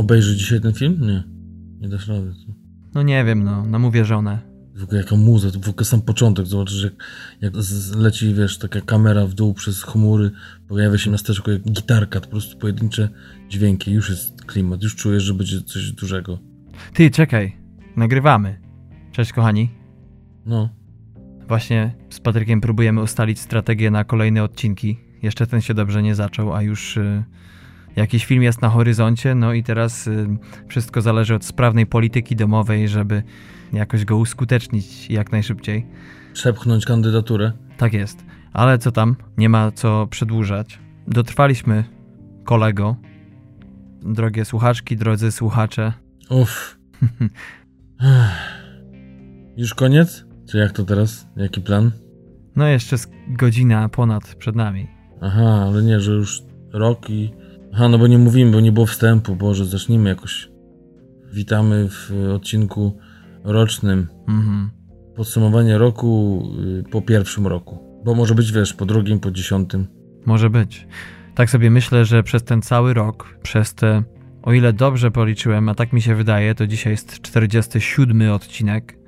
obejrzy dzisiaj ten film? Nie. Nie dasz rady. No nie wiem, no, namówię żonę. W ogóle jaka muza, to w ogóle sam początek, zobaczysz jak, jak leci, wiesz, taka kamera w dół przez chmury, pojawia się miasteczko jak gitarka, to po prostu pojedyncze dźwięki, już jest klimat, już czujesz, że będzie coś dużego. Ty, czekaj, nagrywamy. Cześć kochani. No, Właśnie z Patrykiem próbujemy ustalić strategię na kolejne odcinki. Jeszcze ten się dobrze nie zaczął, a już y, jakiś film jest na horyzoncie, no i teraz y, wszystko zależy od sprawnej polityki domowej, żeby jakoś go uskutecznić jak najszybciej. przepchnąć kandydaturę. Tak jest. Ale co tam? Nie ma co przedłużać. Dotrwaliśmy, kolego. Drogie słuchaczki, drodzy słuchacze. Uff. Już koniec? Czy jak to teraz? Jaki plan? No jeszcze godzina ponad przed nami. Aha, ale nie, że już rok i... Aha, no bo nie mówimy, bo nie było wstępu. Boże, zacznijmy jakoś. Witamy w odcinku rocznym. Mhm. Podsumowanie roku y, po pierwszym roku. Bo może być, wiesz, po drugim, po dziesiątym. Może być. Tak sobie myślę, że przez ten cały rok, przez te, o ile dobrze policzyłem, a tak mi się wydaje, to dzisiaj jest 47 odcinek,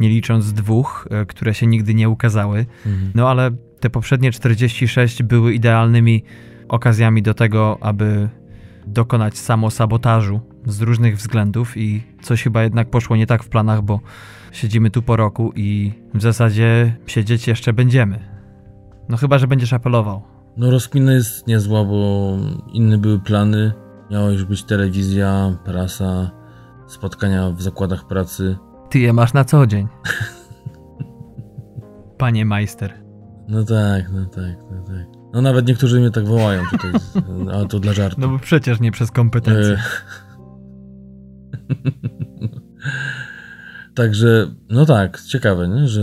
nie licząc dwóch, e, które się nigdy nie ukazały. Mhm. No ale te poprzednie 46 były idealnymi okazjami do tego, aby dokonać samosabotażu z różnych względów i coś chyba jednak poszło nie tak w planach, bo siedzimy tu po roku i w zasadzie siedzieć jeszcze będziemy. No chyba, że będziesz apelował. No rozkmina jest niezła, bo inne były plany. Miała już być telewizja, prasa, spotkania w zakładach pracy. Ty je masz na co dzień. Panie majster. No tak, no tak, no tak. No nawet niektórzy mnie tak wołają tutaj, ale to dla żartu. No bo przecież nie przez kompetencje. E, Także, no tak, ciekawe, nie? że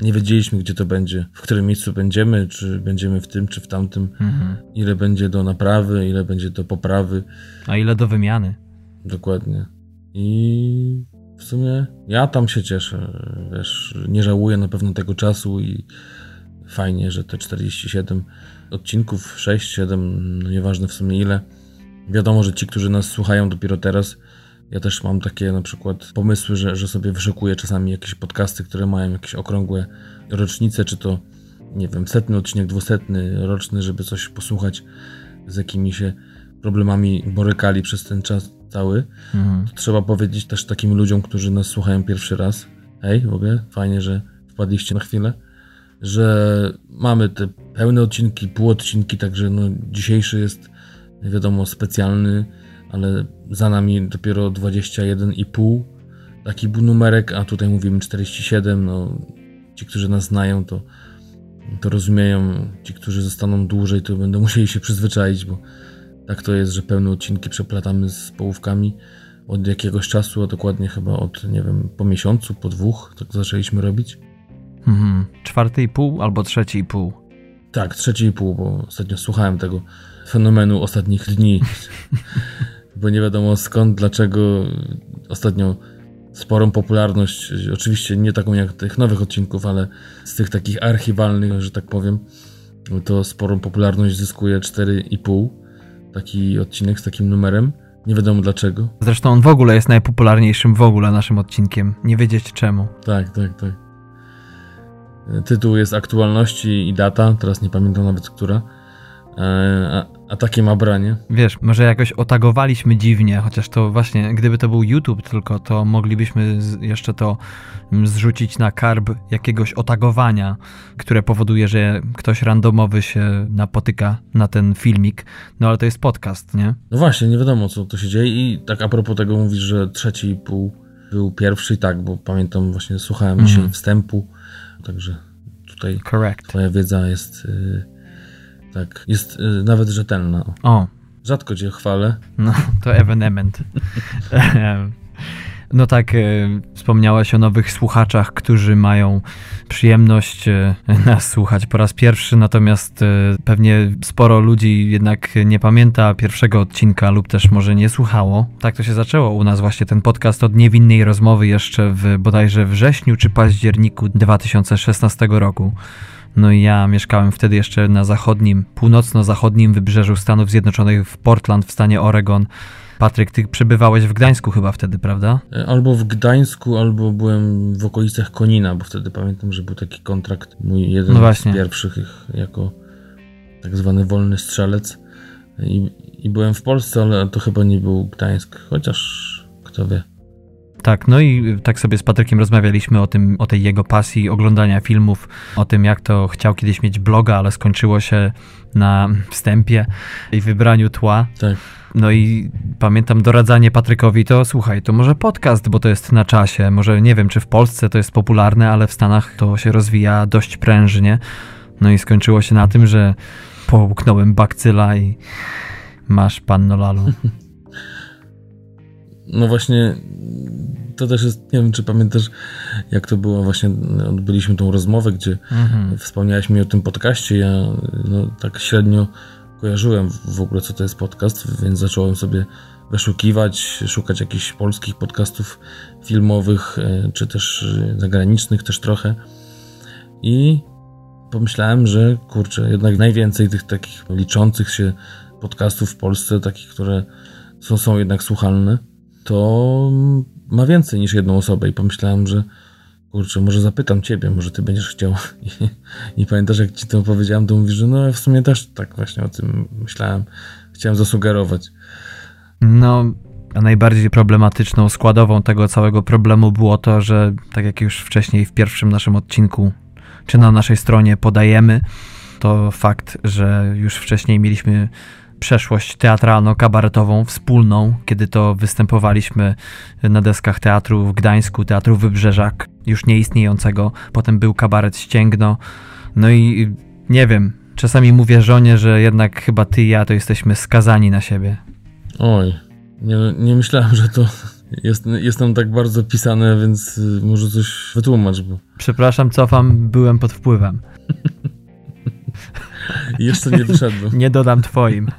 nie wiedzieliśmy, gdzie to będzie, w którym miejscu będziemy, czy będziemy w tym, czy w tamtym, Mhm. ile będzie do naprawy, ile będzie do poprawy, A ile do wymiany? dokładnie. I w sumie ja tam się cieszę, wiesz, nie żałuję na pewno tego czasu i fajnie, że te 47 odcinków, 6, 7, no nieważne w sumie ile. Wiadomo, że ci, którzy nas słuchają dopiero teraz, ja też mam takie na przykład pomysły, że, że sobie wyszukuję czasami jakieś podcasty, które mają jakieś okrągłe rocznice, czy to, nie wiem, setny odcinek, dwusetny, roczny, żeby coś posłuchać, z jakimi się problemami borykali przez ten czas cały. Mhm. Trzeba powiedzieć też takim ludziom, którzy nas słuchają pierwszy raz, hej, w ogóle fajnie, że wpadliście na chwilę, że mamy te pełne odcinki, półodcinki, także no dzisiejszy jest wiadomo specjalny, ale za nami dopiero 21,5 taki był numerek, a tutaj mówimy 47, no ci, którzy nas znają, to, to rozumieją, ci, którzy zostaną dłużej, to będą musieli się przyzwyczaić, bo tak to jest, że pełne odcinki przeplatamy z połówkami od jakiegoś czasu, a dokładnie chyba od, nie wiem, po miesiącu, po dwóch, tak zaczęliśmy robić. Mhm. Czwarty i pół albo trzeci i pół. Tak, trzeci i pół, bo ostatnio słuchałem tego fenomenu ostatnich dni, bo nie wiadomo skąd, dlaczego ostatnio sporą popularność, oczywiście nie taką jak tych nowych odcinków, ale z tych takich archiwalnych, że tak powiem, to sporą popularność zyskuje 4,5 taki odcinek z takim numerem. Nie wiadomo dlaczego. Zresztą on w ogóle jest najpopularniejszym w ogóle naszym odcinkiem. Nie wiedzieć czemu. Tak, tak, tak. Tytuł jest aktualności i data, teraz nie pamiętam nawet która. E, A, a takie ma branie. Wiesz, może jakoś otagowaliśmy dziwnie, chociaż to właśnie, gdyby to był YouTube tylko, to moglibyśmy jeszcze to mm, zrzucić na karb jakiegoś otagowania, które powoduje, że ktoś randomowy się napotyka na ten filmik. No ale to jest podcast, nie? No właśnie, nie wiadomo co to się dzieje i tak a propos tego mówisz, że trzeci i pół był pierwszy i tak, bo pamiętam właśnie słuchałem Mhm. dzisiaj wstępu, także tutaj Correct. twoja wiedza jest y, tak, jest y, nawet rzetelna. O, Rzadko cię chwalę. No, to ewenement. No tak, e, wspomniałeś o nowych słuchaczach, którzy mają przyjemność e, nas słuchać po raz pierwszy, natomiast e, pewnie sporo ludzi jednak nie pamięta pierwszego odcinka lub też może nie słuchało. Tak to się zaczęło u nas właśnie ten podcast od niewinnej rozmowy jeszcze w bodajże wrześniu czy październiku 2016 roku. No i ja mieszkałem wtedy jeszcze na zachodnim, północno-zachodnim wybrzeżu Stanów Zjednoczonych w Portland w stanie Oregon. Patryk, ty przebywałeś w Gdańsku chyba wtedy, prawda? E, albo w Gdańsku, albo byłem w okolicach Konina, bo wtedy pamiętam, że był taki kontrakt, mój jeden no z pierwszych jako tak zwany wolny strzelec. I, I byłem w Polsce, ale to chyba nie był Gdańsk, chociaż kto wie. Tak, no i tak sobie z Patrykiem rozmawialiśmy o tym, o tej jego pasji oglądania filmów, o tym jak to chciał kiedyś mieć bloga, ale skończyło się na wstępie i wybraniu tła. Tak. No i pamiętam doradzanie Patrykowi, to słuchaj, to może podcast, bo to jest na czasie. Może nie wiem, czy w Polsce to jest popularne, ale w Stanach to się rozwija dość prężnie. No i skończyło się na tym, że połknąłem bakcyla i masz panno Lalu. No właśnie, to też jest, nie wiem, czy pamiętasz, jak to było, właśnie odbyliśmy tą rozmowę, gdzie mhm. wspomniałeś mi o tym podcaście. Ja no, tak średnio kojarzyłem w ogóle, co to jest podcast, więc zacząłem sobie wyszukiwać, szukać jakichś polskich podcastów filmowych, e, czy też zagranicznych też trochę. I pomyślałem, że kurczę, jednak najwięcej tych takich liczących się podcastów w Polsce, takich, które są, są jednak słuchalne, to ma więcej niż jedną osobę i pomyślałem, że kurczę, może zapytam ciebie, może ty będziesz chciał. I, pamiętasz, jak ci to powiedziałem, to mówisz, że no w sumie też tak właśnie o tym myślałem. Chciałem zasugerować. No, a najbardziej problematyczną składową tego całego problemu było to, że tak jak już wcześniej w pierwszym naszym odcinku, czy na naszej stronie podajemy, to fakt, że już wcześniej mieliśmy przeszłość teatralno-kabaretową wspólną, kiedy to występowaliśmy na deskach teatru w Gdańsku, teatru Wybrzeżak, już nieistniejącego. Potem był kabaret Ścięgno. No i nie wiem, czasami mówię żonie, że jednak chyba ty i ja to jesteśmy skazani na siebie. Oj, nie, nie myślałem, że to jest, jest tam tak bardzo pisane, więc y, może coś wytłumacz. Bo... Przepraszam, cofam, byłem pod wpływem. Jeszcze nie wyszedłem. nie dodam twoim.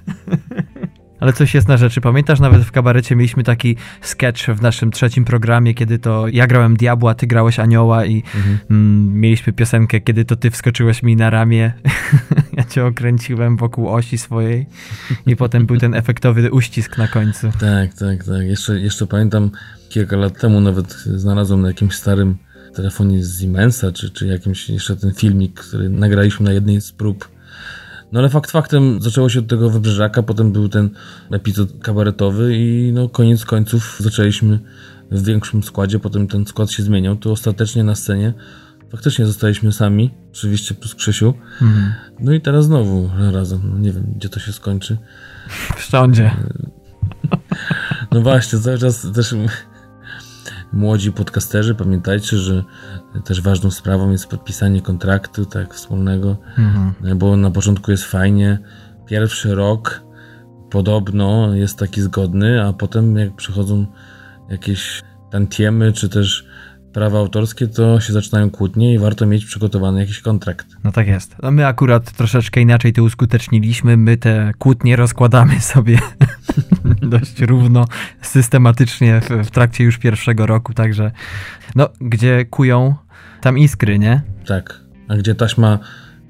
Ale coś jest na rzeczy. Pamiętasz, nawet w kabarecie mieliśmy taki sketch w naszym trzecim programie, kiedy to ja grałem diabła, ty grałeś anioła i mhm. mm, mieliśmy piosenkę, kiedy to ty wskoczyłeś mi na ramię. ja cię okręciłem wokół osi swojej i potem był ten efektowy uścisk na końcu. Tak, tak, tak. Jeszcze, jeszcze pamiętam kilka lat temu nawet znalazłem na jakimś starym telefonie z Siemensa, czy, czy jakimś jeszcze ten filmik, który nagraliśmy na jednej z prób no ale fakt faktem zaczęło się od tego wybrzeżaka, potem był ten epizod kabaretowy i no koniec końców zaczęliśmy w większym składzie, potem ten skład się zmieniał, to ostatecznie na scenie faktycznie zostaliśmy sami, oczywiście plus Krzysiu. Mhm. No i teraz znowu razem, no nie wiem gdzie to się skończy. W szcządzie. No właśnie, cały czas też młodzi podcasterzy, pamiętajcie, że też ważną sprawą jest podpisanie kontraktu tak wspólnego, mhm. bo na początku jest fajnie. Pierwszy rok podobno jest taki zgodny, a potem jak przychodzą jakieś tantiemy, czy też prawa autorskie, to się zaczynają kłótnie i warto mieć przygotowany jakiś kontrakt. No tak jest. No my akurat troszeczkę inaczej to uskuteczniliśmy. My te kłótnie rozkładamy sobie dość równo, systematycznie w, w, trakcie już pierwszego roku, także no, gdzie kują, tam iskry, nie? Tak. A gdzie taśma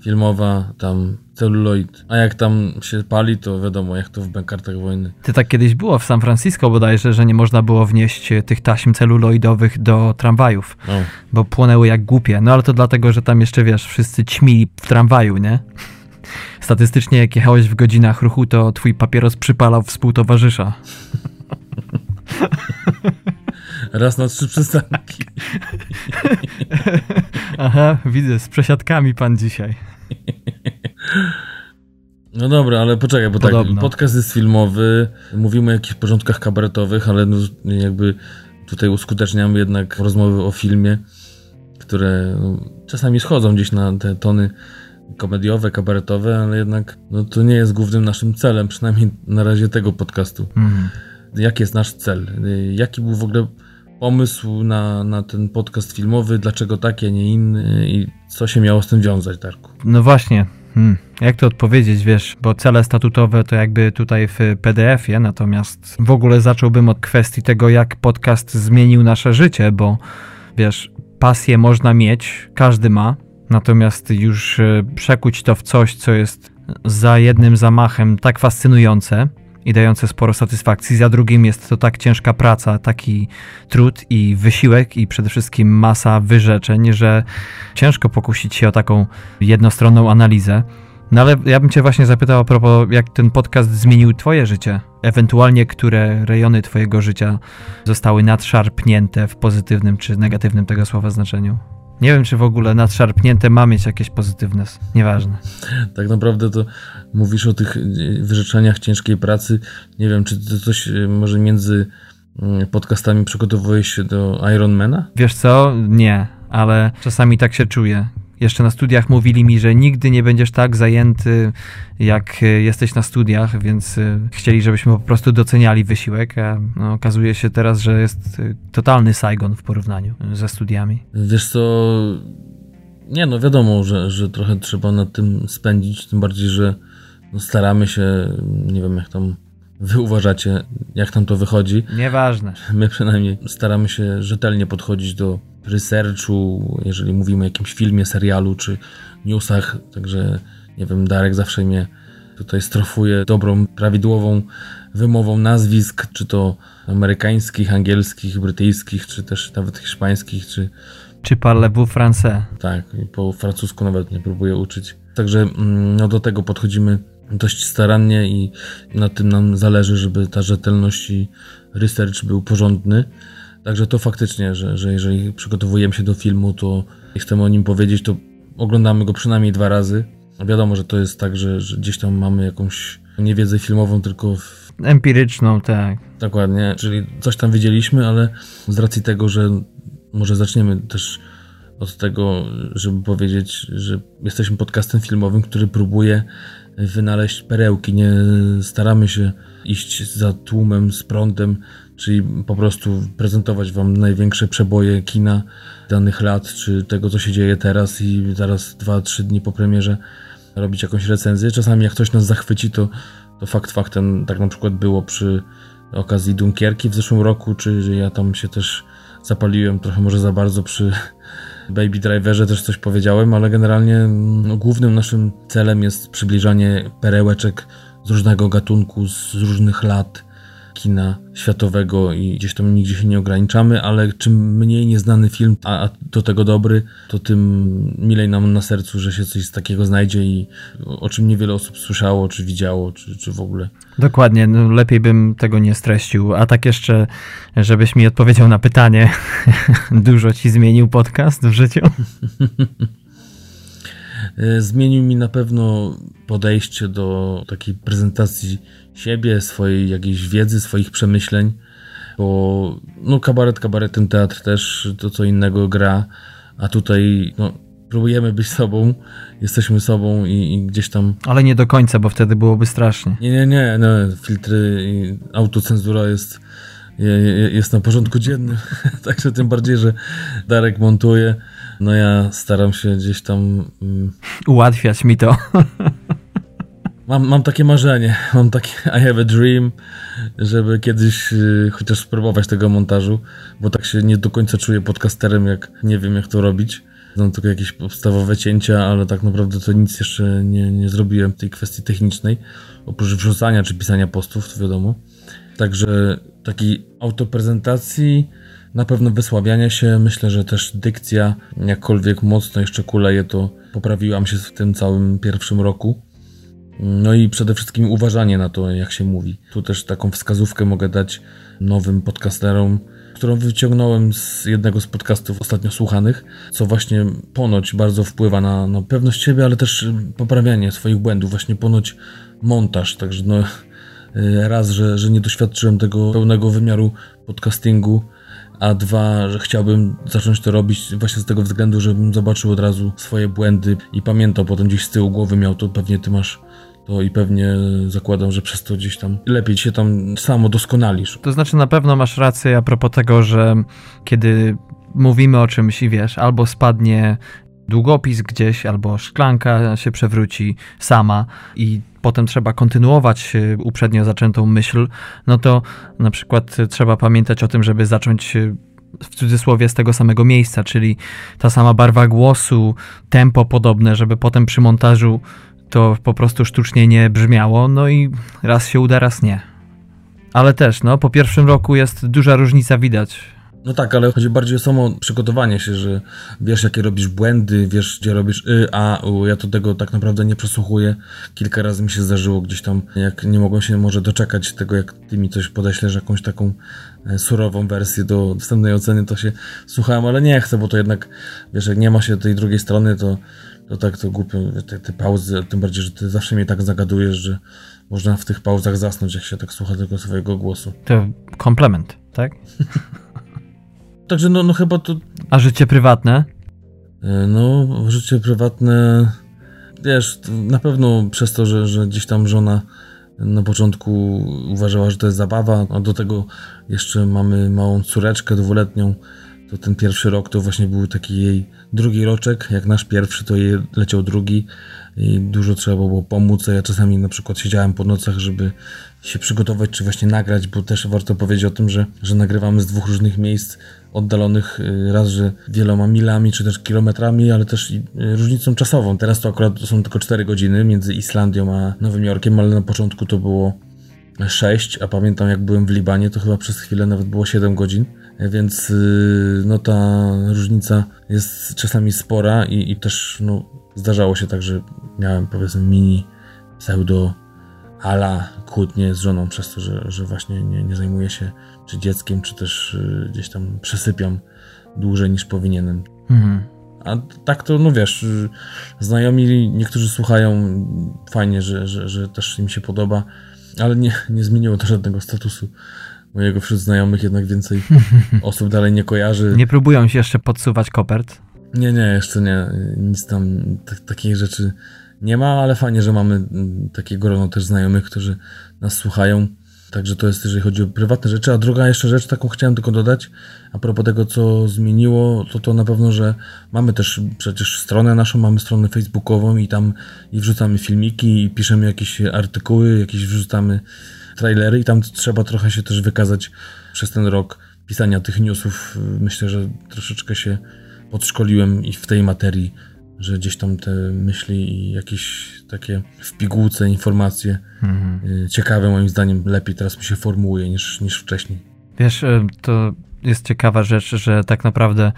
filmowa, tam celuloid. A jak tam się pali, to wiadomo, jak to w bankartach wojny. Ty tak kiedyś było w San Francisco bodajże, że nie można było wnieść tych taśm celuloidowych do tramwajów, no. bo płonęły jak głupie. No ale to dlatego, że tam jeszcze, wiesz, wszyscy ćmili w tramwaju, nie? Statystycznie, jak jechałeś w godzinach ruchu, to twój papieros przypalał współtowarzysza. Raz na trzy przystanki. Aha, widzę, z przesiadkami pan dzisiaj. No dobra, ale poczekaj, bo tak, Podobno. tak, podcast jest filmowy, mówimy o jakichś porządkach kabaretowych, ale no, jakby tutaj uskuteczniamy jednak rozmowy o filmie, które no, czasami schodzą gdzieś na te tony komediowe, kabaretowe, ale jednak no, to nie jest głównym naszym celem, przynajmniej na razie tego podcastu. Mhm. Jaki jest nasz cel? Jaki był w ogóle pomysł na, na ten podcast filmowy? Dlaczego taki, a nie inny? I co się miało z tym wiązać, Darku? No właśnie. Hmm. Jak to odpowiedzieć, wiesz, bo cele statutowe to jakby tutaj w PDF-ie, natomiast w ogóle zacząłbym od kwestii tego, jak podcast zmienił nasze życie, bo wiesz, pasję można mieć, każdy ma, Natomiast już e, przekuć to w coś, co jest za jednym zamachem tak fascynujące i dające sporo satysfakcji. Za drugim jest to tak ciężka praca, taki trud i wysiłek i przede wszystkim masa wyrzeczeń, że ciężko pokusić się o taką jednostronną analizę. No ale ja bym cię właśnie zapytał a propos, jak ten podcast zmienił twoje życie. Ewentualnie, które rejony twojego życia zostały nadszarpnięte w pozytywnym czy negatywnym tego słowa znaczeniu. Nie wiem, czy w ogóle nadszarpnięte ma mieć jakieś pozytywne. Nieważne. Tak naprawdę to mówisz o tych wyrzeczeniach ciężkiej pracy. Nie wiem, czy to coś e, może między mm, podcastami przygotowujesz się do Ironmana? Wiesz co? Nie, ale czasami tak się czuję jeszcze na studiach mówili mi, że nigdy nie będziesz tak zajęty, jak e, jesteś na studiach, więc e, chcieli, żebyśmy po prostu doceniali wysiłek, a no, okazuje się teraz, że jest e, totalny Saigon w porównaniu ze studiami. Wiesz co, nie no wiadomo, że, że trochę trzeba nad tym spędzić, tym bardziej, że no, staramy się, nie wiem jak tam wy uważacie, jak tam to wychodzi. Nieważne. My przynajmniej staramy się rzetelnie podchodzić do researchu, jeżeli mówimy o jakimś filmie, serialu czy newsach, także nie wiem, Darek zawsze mnie tutaj strofuje dobrą, prawidłową wymową nazwisk, czy to amerykańskich, angielskich, brytyjskich, czy też nawet hiszpańskich, czy... Czy parlez-vous français? Tak, po francusku nawet nie próbuję uczyć. Także mm, no, do tego podchodzimy dość starannie i na tym nam zależy, żeby ta rzetelność i research był porządny. Także to faktycznie, że, że jeżeli przygotowujemy się do filmu, to chcemy o nim powiedzieć, to oglądamy go przynajmniej dwa razy. Wiadomo, że to jest tak, że, że gdzieś tam mamy jakąś niewiedzę filmową, tylko w... empiryczną, tak. Dokładnie, czyli coś tam widzieliśmy, ale z racji tego, że może zaczniemy też od tego, żeby powiedzieć, że jesteśmy podcastem filmowym, który próbuje wynaleźć perełki. Nie staramy się iść za tłumem, z prądem, czyli po prostu prezentować Wam największe przeboje kina danych lat, czy tego, co się dzieje teraz i zaraz 2-3 dni po premierze robić jakąś recenzję. Czasami jak ktoś nas zachwyci, to, to fakt faktem, tak na przykład było przy okazji Dunkierki w zeszłym roku, czy ja tam się też zapaliłem trochę może za bardzo przy Baby Driverze też coś powiedziałem, ale generalnie no, głównym naszym celem jest przybliżanie perełeczek z różnego gatunku, z różnych lat kina światowego i gdzieś tam nigdzie się nie ograniczamy, ale czym mniej nieznany film, a, do tego dobry, to tym milej nam na sercu, że się coś takiego znajdzie i o czym niewiele osób słyszało, czy widziało, czy, czy w ogóle. Dokładnie, no lepiej bym tego nie streścił. A tak jeszcze, żebyś mi odpowiedział na pytanie, dużo ci zmienił podcast w życiu? Zmienił mi na pewno podejście do takiej prezentacji siebie, swojej jakiejś wiedzy, swoich przemyśleń, bo no kabaret kabaretem, teatr też to co innego gra, a tutaj no, próbujemy być sobą, jesteśmy sobą i, i, gdzieś tam... Ale nie do końca, bo wtedy byłoby strasznie. Nie, nie, nie, no, filtry i autocenzura jest, jest na porządku dziennym, także tym bardziej, że Darek montuje, no ja staram się gdzieś tam... Mm, Ułatwiać mi to. Mam, mam takie marzenie, mam takie I have a dream, żeby kiedyś y, chociaż spróbować tego montażu, bo tak się nie do końca czuję podcasterem, jak nie wiem jak to robić. Znam tylko jakieś podstawowe cięcia, ale tak naprawdę to nic jeszcze nie, nie zrobiłem w tej kwestii technicznej, oprócz wrzucania czy pisania postów, to wiadomo. Także takiej autoprezentacji, na pewno wysławiania się, myślę, że też dykcja, jakkolwiek mocno jeszcze kuleje, to poprawiłam się w tym całym pierwszym roku no i przede wszystkim uważanie na to, jak się mówi. Tu też taką wskazówkę mogę dać nowym podcasterom, którą wyciągnąłem z jednego z podcastów ostatnio słuchanych, co właśnie ponoć bardzo wpływa na no, pewność siebie, ale też poprawianie swoich błędów, właśnie ponoć montaż. Także no, raz, że, że nie doświadczyłem tego pełnego wymiaru podcastingu, a dwa, że chciałbym zacząć to robić właśnie z tego względu, żebym zobaczył od razu swoje błędy i pamiętał potem gdzieś z tyłu głowy miał to pewnie ty masz to i pewnie zakładam, że przez to gdzieś tam lepiej się tam samo doskonalisz. To znaczy na pewno masz rację a propos tego, że kiedy mówimy o czymś i wiesz, albo spadnie długopis gdzieś, albo szklanka się przewróci sama i potem trzeba kontynuować uprzednio zaczętą myśl, no to na przykład trzeba pamiętać o tym, żeby zacząć w cudzysłowie z tego samego miejsca, czyli ta sama barwa głosu, tempo podobne, żeby potem przy montażu to po prostu sztucznie nie brzmiało, no i raz się uda, raz nie. Ale też, no, po pierwszym roku jest duża różnica widać. No tak, ale chodzi bardziej o samo przygotowanie się, że wiesz, jakie robisz błędy, wiesz, gdzie robisz y, a, u. Ja to tego tak naprawdę nie przesłuchuję. Kilka razy mi się zdarzyło gdzieś tam, jak nie mogłem się może doczekać tego, jak ty mi coś podeślesz, jakąś taką e, surową wersję do wstępnej oceny, to się słuchałem, ale nie chcę, bo to jednak, wiesz, jak nie ma się tej drugiej strony, to, to tak to głupio, te, te pauzy, tym bardziej, że ty zawsze mnie tak zagadujesz, że można w tych pauzach zasnąć, jak się tak słucha tego swojego głosu. To komplement, tak? Także no, no chyba to... A życie prywatne? E, no, życie prywatne, wiesz, na pewno przez to, że, że gdzieś tam żona na początku uważała, że to jest zabawa, a do tego jeszcze mamy małą córeczkę dwuletnią, to ten pierwszy rok to właśnie był taki jej drugi roczek, jak nasz pierwszy, to jej leciał drugi i dużo trzeba było pomóc, ja czasami na przykład siedziałem po nocach, żeby się przygotować, czy właśnie nagrać, bo też warto powiedzieć o tym, że, że nagrywamy z dwóch różnych miejsc, oddalonych y, raz, że wieloma milami, czy też kilometrami, ale też y, różnicą czasową. Teraz to akurat są tylko 4 godziny między Islandią a Nowym Jorkiem, ale na początku to było 6, a pamiętam jak byłem w Libanie, to chyba przez chwilę nawet było 7 godzin, więc y, no ta różnica jest czasami spora i, i też no, zdarzało się tak, że miałem powiedzmy mini pseudo ala kłótnie z żoną przez to, że, że właśnie nie, nie zajmuję się czy dzieckiem, czy też y, gdzieś tam przesypiam dłużej niż powinienem. Mhm. A tak to, no wiesz, y, znajomi niektórzy słuchają, fajnie, że, że, że też im się podoba, ale nie, nie zmieniło to żadnego statusu mojego wśród znajomych, jednak więcej osób dalej nie kojarzy. Nie próbują się jeszcze podsuwać kopert? Nie, nie, jeszcze nie. Nic tam, takich rzeczy nie ma, ale fajnie, że mamy mm, takie grono też znajomych, którzy nas słuchają. Także to jest, jeżeli chodzi o prywatne rzeczy. A druga jeszcze rzecz, taką chciałem tylko dodać, a propos tego, co zmieniło, to to na pewno, że mamy też przecież stronę naszą, mamy stronę facebookową i tam i wrzucamy filmiki, i piszemy jakieś artykuły, jakieś wrzucamy trailery i tam trzeba trochę się też wykazać przez ten rok pisania tych newsów. Myślę, że troszeczkę się podszkoliłem i w tej materii że gdzieś tam te myśli i jakieś takie w pigułce informacje mhm. Y, ciekawe moim zdaniem lepiej teraz mi się formułuje niż, niż wcześniej. Wiesz, y, to jest ciekawa rzecz, że tak naprawdę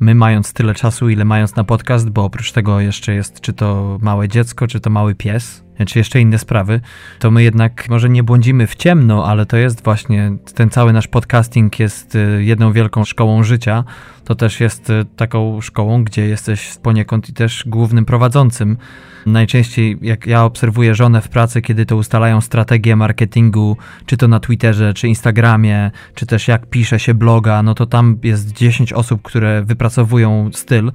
my mając tyle czasu, ile mając na podcast, bo oprócz tego jeszcze jest czy to małe dziecko, czy to mały pies, czy jeszcze inne sprawy, to my jednak może nie błądzimy w ciemno, ale to jest właśnie ten cały nasz podcasting jest y, jedną wielką szkołą życia. To też jest y, taką szkołą, gdzie jesteś poniekąd i też głównym prowadzącym. Najczęściej, jak ja obserwuję żonę w pracy, kiedy to ustalają strategię marketingu, czy to na Twitterze, czy Instagramie, czy też jak pisze się bloga, no to tam jest 10 osób, które wypracowują styl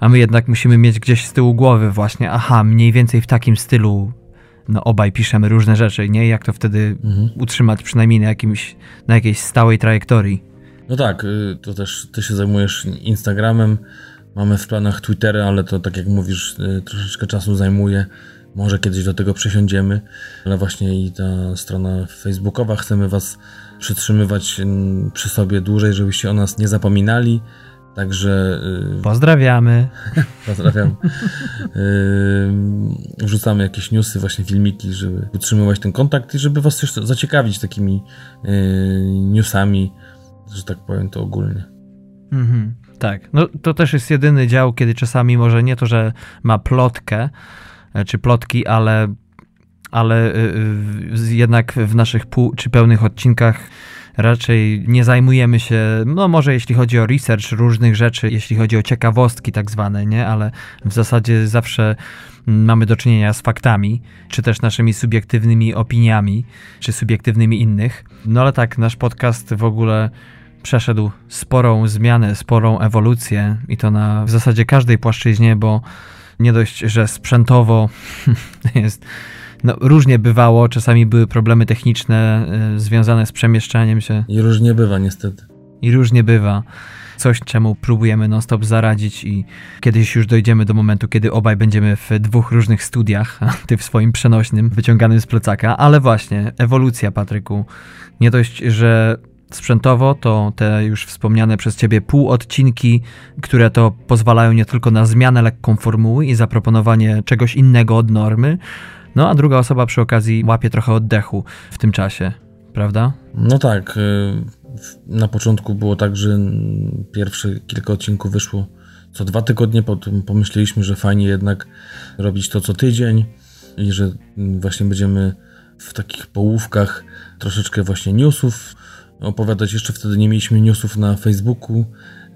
a my jednak musimy mieć gdzieś z tyłu głowy właśnie, aha, mniej więcej w takim stylu no obaj piszemy różne rzeczy, nie? Jak to wtedy mhm. utrzymać przynajmniej na, jakimś, na jakiejś stałej trajektorii? No tak, y, to też ty się zajmujesz Instagramem, mamy w planach Twittery, ale to tak jak mówisz, y, troszeczkę czasu zajmuje. Może kiedyś do tego przesiądziemy, ale właśnie i ta strona facebookowa chcemy was przytrzymywać mm, przy sobie dłużej, żebyście o nas nie zapominali. Także. Yy, Pozdrawiamy. Pozdrawiam. Yy, wrzucamy jakieś newsy, właśnie filmiki, żeby utrzymywać ten kontakt i żeby Was też zaciekawić takimi yy, newsami, że tak powiem to ogólnie. Mhm, tak. No to też jest jedyny dział, kiedy czasami może nie to, że ma plotkę e, czy plotki, ale, ale jednak w naszych pół czy pełnych odcinkach raczej nie zajmujemy się, no może jeśli chodzi o research różnych rzeczy, jeśli chodzi o ciekawostki tak zwane, nie, ale w zasadzie zawsze mamy do czynienia z faktami, czy też naszymi subiektywnymi opiniami, czy subiektywnymi innych. No ale tak, nasz podcast w ogóle przeszedł sporą zmianę, sporą ewolucję i to na w zasadzie każdej płaszczyźnie, bo nie dość, że sprzętowo jest no, różnie bywało, czasami były problemy techniczne y, związane z przemieszczaniem się. I różnie bywa, niestety. I różnie bywa. Coś, czemu próbujemy non-stop zaradzić, i kiedyś już dojdziemy do momentu, kiedy obaj będziemy w dwóch różnych studiach, a ty w swoim przenośnym, wyciąganym z plecaka. Ale właśnie, ewolucja, Patryku. Nie dość, że sprzętowo, to te już wspomniane przez Ciebie półodcinki, które to pozwalają nie tylko na zmianę lekką formuły i zaproponowanie czegoś innego od normy, no a druga osoba przy okazji łapie trochę oddechu w tym czasie. prawda? No tak. Y, na początku było tak, że pierwsze kilka odcinków wyszło co dwa tygodnie, potem pomyśleliśmy, że fajnie jednak robić to co tydzień i że właśnie będziemy w takich połówkach troszeczkę właśnie newsów opowiadać. Jeszcze wtedy nie mieliśmy newsów na Facebooku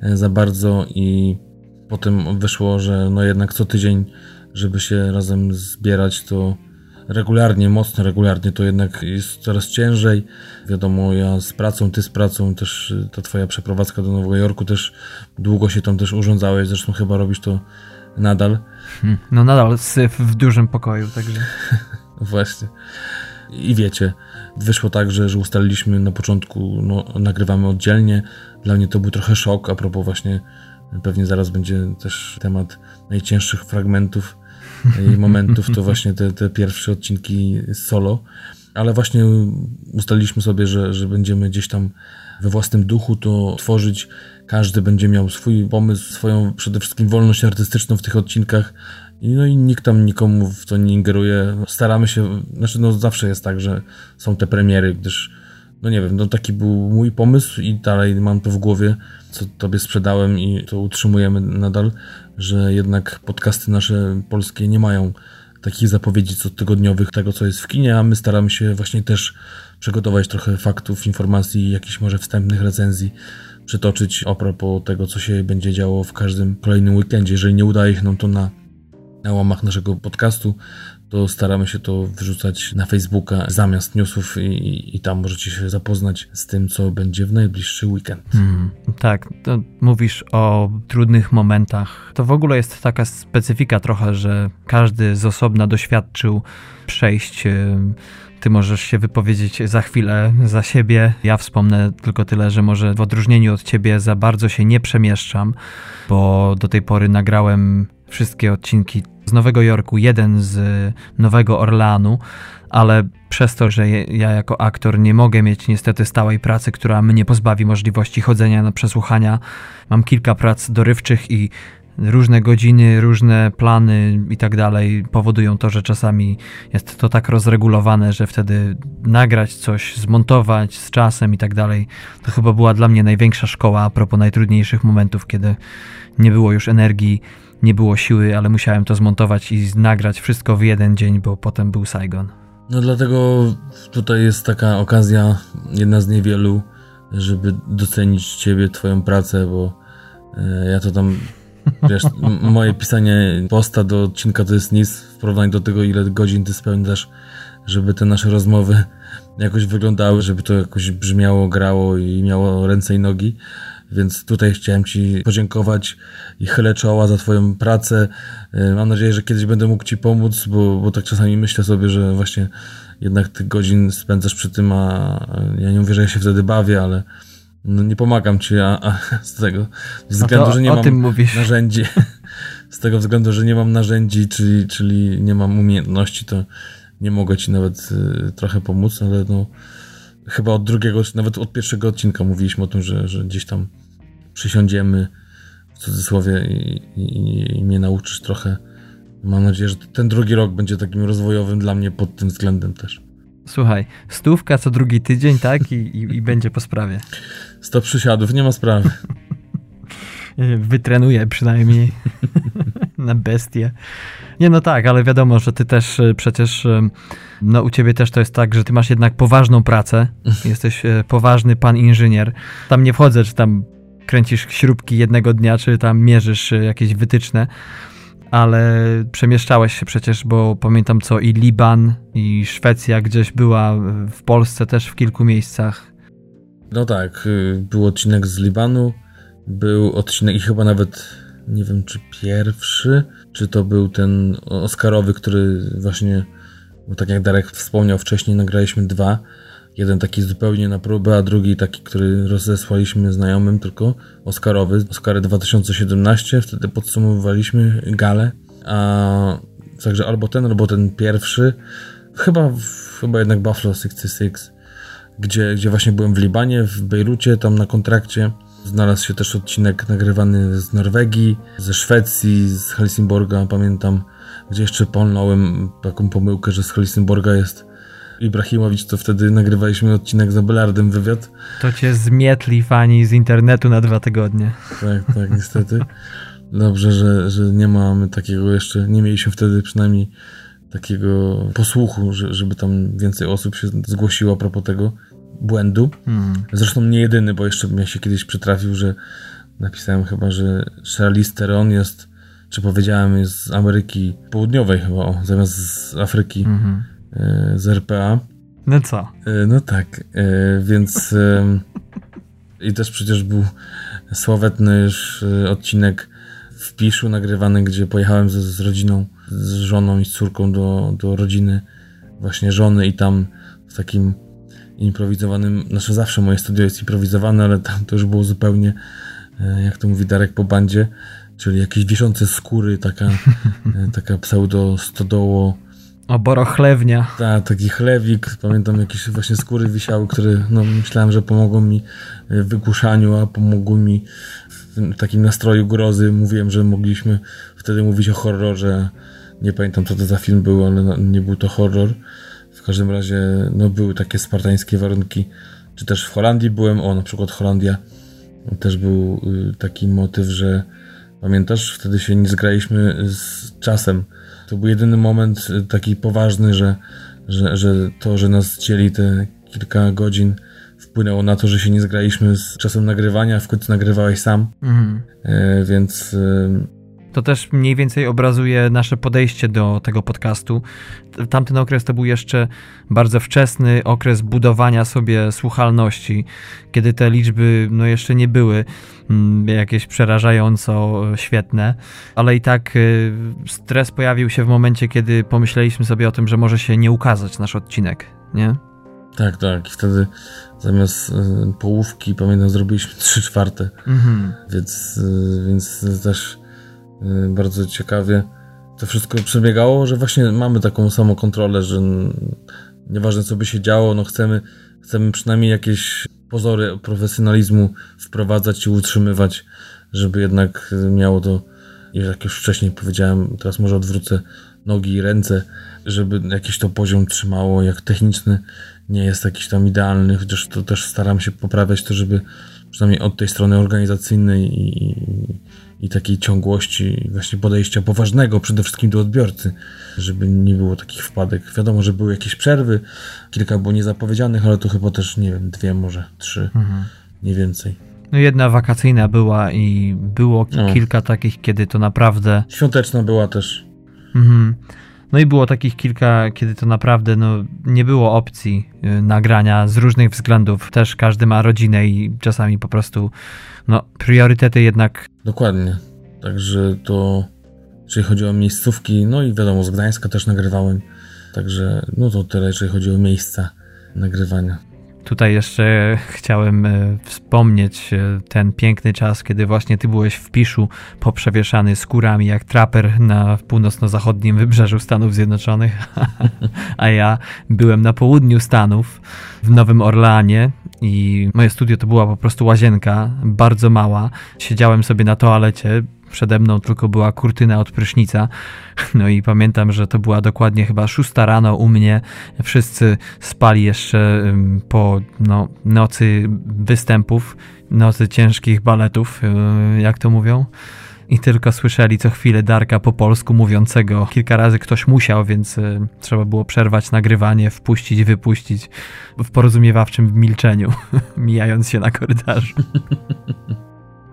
e, za bardzo i potem wyszło, że no jednak co tydzień, żeby się razem zbierać, to regularnie, mocno regularnie, to jednak jest coraz ciężej. Wiadomo, ja z pracą, ty z pracą, też y, ta twoja przeprowadzka do Nowego Jorku też długo się tam też urządzałeś, zresztą chyba robisz to nadal. Hmm, no nadal syf w dużym pokoju, także. Właśnie. I wiecie, wyszło tak, że, że ustaliliśmy na początku, no, nagrywamy oddzielnie. Dla mnie to był trochę szok, a propos właśnie, pewnie zaraz będzie też temat najcięższych fragmentów i momentów, to właśnie te, te pierwsze odcinki solo. Ale właśnie ustaliliśmy sobie, że, że będziemy gdzieś tam we własnym duchu to tworzyć. Każdy będzie miał swój pomysł, swoją przede wszystkim wolność artystyczną w tych odcinkach. No i nikt tam nikomu w to nie ingeruje. Staramy się, znaczy no zawsze jest tak, że są te premiery, gdyż no nie wiem, no taki był mój pomysł i dalej mam to w głowie, co tobie sprzedałem i to utrzymujemy nadal, że jednak podcasty nasze polskie nie mają takich zapowiedzi cotygodniowych tego, co jest w kinie, a my staramy się właśnie też przygotować trochę faktów, informacji, jakichś może wstępnych recenzji, przytoczyć a propos tego, co się będzie działo w każdym kolejnym weekendzie. Jeżeli nie udaje się nam to na, na łamach naszego podcastu, to staramy się to wrzucać na Facebooka zamiast newsów i, i tam możecie się zapoznać z tym, co będzie w najbliższy weekend. Hmm, tak, mówisz o trudnych momentach. To w ogóle jest taka specyfika trochę, że każdy z osobna doświadczył przejść ty możesz się wypowiedzieć za chwilę za siebie. Ja wspomnę tylko tyle, że może w odróżnieniu od ciebie za bardzo się nie przemieszczam, bo do tej pory nagrałem wszystkie odcinki z Nowego Jorku, jeden z Nowego Orleanu, ale przez to, że ja jako aktor nie mogę mieć niestety stałej pracy, która mnie pozbawi możliwości chodzenia na przesłuchania, mam kilka prac dorywczych i różne godziny, różne plany i tak dalej powodują to, że czasami jest to tak rozregulowane, że wtedy nagrać coś, zmontować z czasem i tak dalej, to chyba była dla mnie największa szkoła a propos najtrudniejszych momentów, kiedy nie było już energii nie było siły, ale musiałem to zmontować i nagrać wszystko w jeden dzień, bo potem był Saigon. No dlatego tutaj jest taka okazja, jedna z niewielu, żeby docenić Ciebie, Twoją pracę, bo e, ja to tam, wiesz, moje pisanie posta do odcinka to jest nic w porównaniu do tego, ile godzin Ty spędzasz, żeby te nasze rozmowy jakoś wyglądały, żeby to jakoś brzmiało, grało i miało ręce i nogi. Więc tutaj chciałem Ci podziękować i chylę czoła za Twoją pracę. E, mam nadzieję, że kiedyś będę mógł Ci pomóc, bo, bo tak czasami myślę sobie, że właśnie jednak tych godzin spędzasz przy tym, a ja nie mówię, że ja się wtedy bawię, ale no nie pomagam Ci a, a z tego względu, to, że nie mam narzędzi. Z tego względu, że nie mam narzędzi, czyli, czyli nie mam umiejętności, to nie mogę Ci nawet y, trochę pomóc, ale no chyba od drugiego, nawet od pierwszego odcinka mówiliśmy o tym, że, że gdzieś tam przysiądziemy w cudzysłowie i, i, i mnie nauczysz trochę. Mam nadzieję, że ten drugi rok będzie takim rozwojowym dla mnie pod tym względem też. Słuchaj, stówka co drugi tydzień, tak? I, i, i będzie po sprawie. Sto przysiadów, nie ma sprawy. Wytrenuję przynajmniej na bestię. Nie, no tak, ale wiadomo, że ty też e, przecież, e, no u ciebie też to jest tak, że ty masz jednak poważną pracę, jesteś e, poważny pan inżynier. Tam nie wchodzę, czy tam kręcisz śrubki jednego dnia, czy tam mierzysz jakieś wytyczne, ale przemieszczałeś się przecież, bo pamiętam co i Liban, i Szwecja gdzieś była, w Polsce też w kilku miejscach. No tak, y, był odcinek z Libanu, był odcinek i chyba nawet nie wiem czy pierwszy, czy to był ten Oscarowy, który właśnie, bo tak jak Darek wspomniał wcześniej, nagraliśmy dwa. Jeden taki zupełnie na próbę, a drugi taki, który rozesłaliśmy znajomym tylko, Oscarowy, Oscary 2017, wtedy podsumowywaliśmy galę, a także albo ten, albo ten pierwszy, chyba, chyba jednak Buffalo 66, gdzie, gdzie właśnie byłem w Libanie, w Bejrucie, tam na kontrakcie, Znalazł się też odcinek nagrywany z Norwegii, ze Szwecji, z Helsingborga, pamiętam, gdzie jeszcze polnąłem taką pomyłkę, że z Helsingborga jest Ibrahimowicz, to wtedy nagrywaliśmy odcinek z Abelardem wywiad. To cię zmietli fani z internetu na dwa tygodnie. Tak, tak, niestety. Dobrze, że, że nie mamy takiego jeszcze, nie mieliśmy wtedy przynajmniej takiego posłuchu, że, żeby tam więcej osób się zgłosiło a propos tego błędu. Hmm. Zresztą nie jedyny, bo jeszcze mnie się kiedyś przytrafił, że napisałem chyba, że Charlize Theron jest, czy powiedziałem, jest z Ameryki Południowej chyba, o, zamiast z Afryki, hmm. Z RPA. No co? E, no tak, e, więc i też przecież był sławetny już odcinek w Piszu nagrywany, gdzie pojechałem z, z rodziną, z żoną i z córką do, do rodziny właśnie żony i tam w takim improwizowanym, znaczy zawsze moje studio jest improwizowane, ale tam to już było zupełnie, e, jak to mówi Darek po bandzie, czyli jakieś wiszące skóry, taka, e, taka pseudo stodoło. O, borochlewnia. Tak, taki chlewik. Pamiętam jakieś właśnie skóry wisiały, które no, myślałem, że pomogą mi w wygłuszaniu, a pomogły mi w takim nastroju grozy. Mówiłem, że mogliśmy wtedy mówić o horrorze. Nie pamiętam, co to za film był, ale nie był to horror. W każdym razie no, były takie spartańskie warunki. Czy też w Holandii byłem, o na przykład Holandia też był y, taki motyw, że pamiętasz, wtedy się nie zgraliśmy z czasem. To był jedyny moment y, taki poważny, że, że, że to, że nas dzieli te kilka godzin wpłynęło na to, że się nie zgraliśmy z czasem nagrywania, w końcu nagrywałeś sam, mhm. e, więc... E, to też mniej więcej obrazuje nasze podejście do tego podcastu. Tamten okres to był jeszcze bardzo wczesny okres budowania sobie słuchalności, kiedy te liczby no, jeszcze nie były mm, jakieś przerażająco świetne, ale i tak y, stres pojawił się w momencie, kiedy pomyśleliśmy sobie o tym, że może się nie ukazać nasz odcinek, nie? Tak, tak. I wtedy zamiast y, połówki, pamiętam, zrobiliśmy trzy czwarte. Mhm. Więc, y, więc też bardzo ciekawie to wszystko przebiegało, że właśnie mamy taką samą kontrolę, że nieważne co by się działo, no chcemy, chcemy przynajmniej jakieś pozory profesjonalizmu wprowadzać i utrzymywać, żeby jednak miało to, jak już wcześniej powiedziałem, teraz może odwrócę nogi i ręce, żeby jakiś to poziom trzymało, jak techniczny nie jest jakiś tam idealny, chociaż to też staram się poprawiać to, żeby przynajmniej od tej strony organizacyjnej i, i takiej ciągłości właśnie podejścia poważnego przede wszystkim do odbiorcy, żeby nie było takich wpadek. Wiadomo, że były jakieś przerwy, kilka było niezapowiedzianych, ale to chyba też, nie wiem, dwie może, trzy, mhm. nie więcej. No jedna wakacyjna była i było no. kilka takich, kiedy to naprawdę... Świąteczna była też. Mhm. No i było takich kilka, kiedy to naprawdę no, nie było opcji y, nagrania z różnych względów. Też każdy ma rodzinę i czasami po prostu no, priorytety jednak. Dokładnie. Także to, jeżeli chodzi o miejscówki, no i wiadomo, z Gdańska też nagrywałem. Także no to tyle, jeżeli chodzi o miejsca nagrywania. Tutaj jeszcze chciałem e, wspomnieć e, ten piękny czas, kiedy właśnie ty byłeś w Piszu poprzewieszany skórami jak traper na północno-zachodnim wybrzeżu Stanów Zjednoczonych, a ja byłem na południu Stanów w Nowym Orleanie i moje studio to była po prostu łazienka, bardzo mała. Siedziałem sobie na toalecie, przede mną tylko była kurtyna od prysznica. No i pamiętam, że to była dokładnie chyba szósta rano u mnie. Wszyscy spali jeszcze po no, nocy występów, nocy ciężkich baletów, y, jak to mówią i tylko słyszeli co chwilę Darka po polsku mówiącego. Kilka razy ktoś musiał, więc y, trzeba było przerwać nagrywanie, wpuścić, wypuścić w porozumiewawczym milczeniu, mijając się na korytarzu.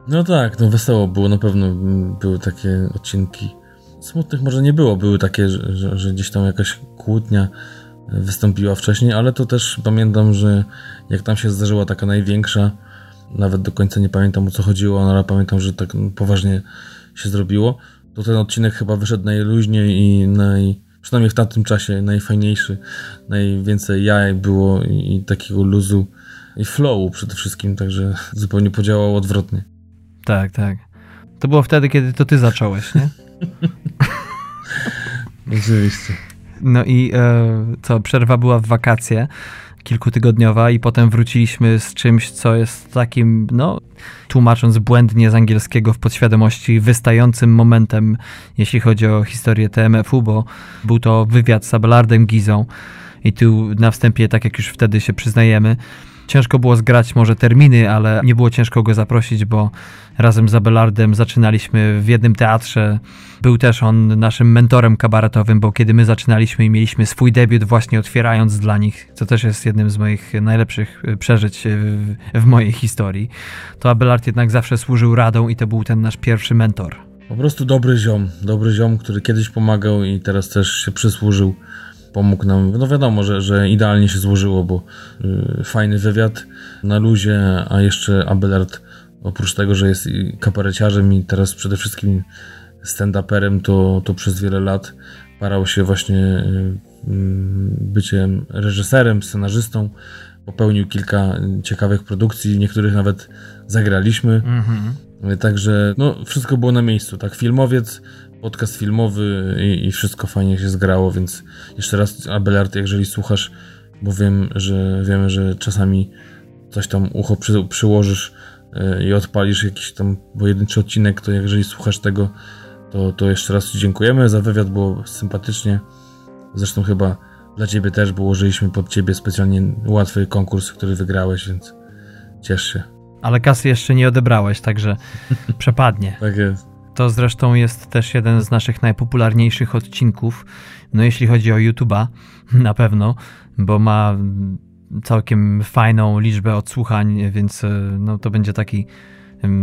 No tak, no wesoło było, na pewno były takie odcinki. Smutnych może nie było, były takie, że, że, gdzieś tam jakaś kłótnia wystąpiła wcześniej, ale to też pamiętam, że jak tam się zdarzyła taka największa, nawet do końca nie pamiętam o co chodziło, no ale pamiętam, że tak poważnie się zrobiło, to ten odcinek chyba wyszedł najluźniej i naj, przynajmniej w tamtym czasie najfajniejszy, najwięcej jaj było i, i takiego luzu i flowu przede wszystkim, także zupełnie podziałało odwrotnie. Tak, tak. To było wtedy, kiedy to ty zacząłeś, nie? Oczywiście. No i e, co, przerwa była w wakacje kilkutygodniowa i potem wróciliśmy z czymś, co jest takim, no, tłumacząc błędnie z angielskiego w podświadomości, wystającym momentem, jeśli chodzi o historię TMF-u, bo był to wywiad z Abelardem Gizą, I tu na wstępie, tak jak już wtedy się przyznajemy, ciężko było zgrać może terminy, ale nie było ciężko go zaprosić, bo razem z Abelardem zaczynaliśmy w jednym teatrze. Był też on naszym mentorem kabaretowym, bo kiedy my zaczynaliśmy i mieliśmy swój debiut właśnie otwierając dla nich, co też jest jednym z moich najlepszych e, przeżyć w, w mojej historii, to Abelard jednak zawsze służył radą i to był ten nasz pierwszy mentor. Po prostu dobry ziom, dobry ziom, który kiedyś pomagał i teraz też się przysłużył pomógł nam. No wiadomo, że, że idealnie się złożyło, bo y, fajny wywiad na luzie, a jeszcze Abelard oprócz tego, że jest kapareciarzem i teraz przede wszystkim stand-uperem, to, to przez wiele lat parał się właśnie y, byciem reżyserem, scenarzystą. Popełnił kilka ciekawych produkcji, niektórych nawet zagraliśmy. Mhm. Także no, wszystko było na miejscu. Tak, filmowiec, podcast filmowy i, i, wszystko fajnie się zgrało, więc jeszcze raz Abelard, jeżeli słuchasz, bo wiem, że wiemy, że czasami coś tam ucho przy, przyłożysz yy, i odpalisz jakiś tam pojedynczy odcinek, to jeżeli słuchasz tego, to, to jeszcze raz Ci dziękujemy za wywiad, było sympatycznie. Zresztą chyba dla Ciebie też, bo ułożyliśmy pod Ciebie specjalnie łatwy konkurs, który wygrałeś, więc ciesz się. Ale kasy jeszcze nie odebrałeś, także przepadnie. tak jest. To zresztą jest też jeden z naszych najpopularniejszych odcinków. No jeśli chodzi o YouTube'a, na pewno, bo ma całkiem fajną liczbę odsłuchań, więc e, no, to będzie taki.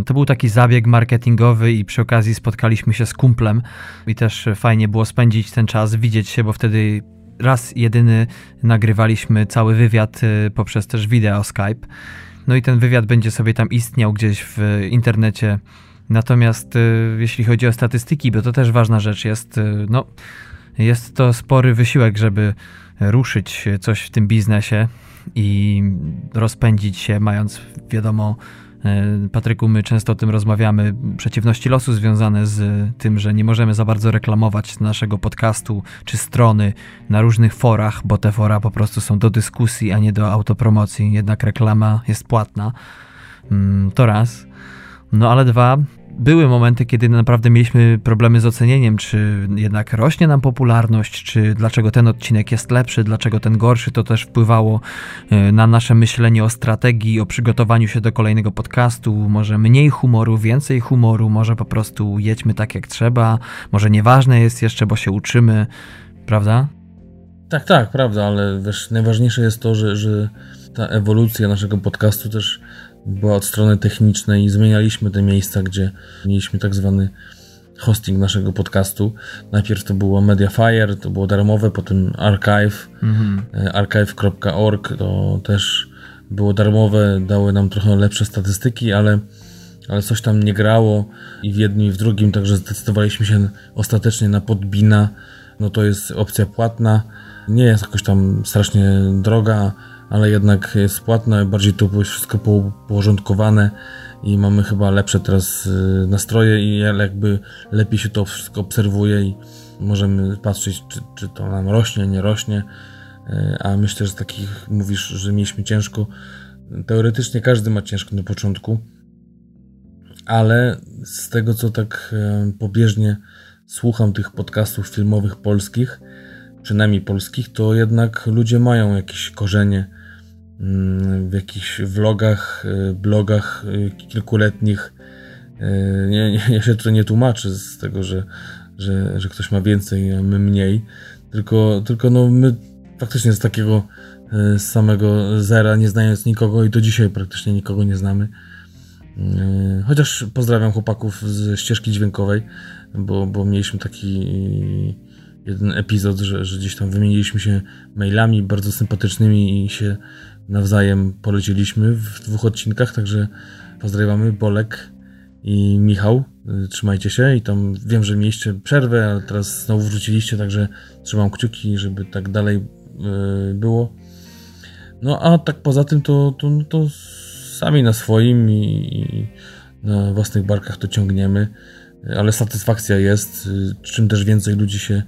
To był taki zabieg marketingowy i przy okazji spotkaliśmy się z kumplem i też fajnie było spędzić ten czas, widzieć się, bo wtedy raz jedyny nagrywaliśmy cały wywiad e, poprzez też wideo Skype. No i ten wywiad będzie sobie tam istniał gdzieś w internecie Natomiast y, jeśli chodzi o statystyki, bo to też ważna rzecz jest, y, no, jest to spory wysiłek, żeby ruszyć coś w tym biznesie i rozpędzić się, mając wiadomo, y, Patryku, my często o tym rozmawiamy, przeciwności losu związane z tym, że nie możemy za bardzo reklamować naszego podcastu czy strony na różnych forach, bo te fora po prostu są do dyskusji, a nie do autopromocji. Jednak reklama jest płatna. Mm, to raz. No ale dwa, były momenty, kiedy naprawdę mieliśmy problemy z ocenieniem, czy jednak rośnie nam popularność, czy dlaczego ten odcinek jest lepszy, dlaczego ten gorszy. To też wpływało e, na nasze myślenie o strategii, o przygotowaniu się do kolejnego podcastu. Może mniej humoru, więcej humoru, może po prostu jedźmy tak jak trzeba, może nieważne jest jeszcze, bo się uczymy, prawda? Tak, tak, prawda, ale wiesz, najważniejsze jest to, że, że ta ewolucja naszego podcastu też była od strony technicznej i zmienialiśmy te miejsca, gdzie mieliśmy tak zwany hosting naszego podcastu. Najpierw to było Mediafire, to było darmowe, potem Archive, mhm. E, archive.org to też było darmowe, dały nam trochę lepsze statystyki, ale, ale coś tam nie grało i w jednym i w drugim, także zdecydowaliśmy się ostatecznie na Podbina. No to jest opcja płatna, nie jest jakoś tam strasznie droga, ale jednak jest płatne, bardziej to jest wszystko porządkowane i mamy chyba lepsze teraz y, nastroje i jakby lepiej się to wszystko obserwuje i możemy patrzeć, czy, czy to nam rośnie, nie rośnie. Y, a myślę, że takich mówisz, że mieliśmy ciężko. Teoretycznie każdy ma ciężko na początku, ale z tego co tak y, pobieżnie słucham tych podcastów filmowych polskich, przynajmniej polskich, to jednak ludzie mają jakieś korzenie mm, w jakichś vlogach, y, blogach y, kilkuletnich. Y, nie, nie, ja się to nie tłumaczę z tego, że, że, że ktoś ma więcej, a my mniej. Tylko, tylko no my faktycznie z takiego samego zera, nie znając nikogo i do dzisiaj praktycznie nikogo nie znamy. Chociaż pozdrawiam chłopaków z ścieżki dźwiękowej, bo, bo mieliśmy taki jeden epizod, że, że gdzieś tam wymieniliśmy się mailami bardzo sympatycznymi i się nawzajem polecieliśmy w dwóch odcinkach, także pozdrawiamy Bolek i Michał. Trzymajcie się i tam wiem, że mieliście przerwę, ale teraz znowu wróciliście, także trzymam kciuki, żeby tak dalej yy, było. No a tak poza tym to, to, no to sami na swoim i, i na własnych barkach to ciągniemy ale satysfakcja jest. Y, czym też więcej ludzi się,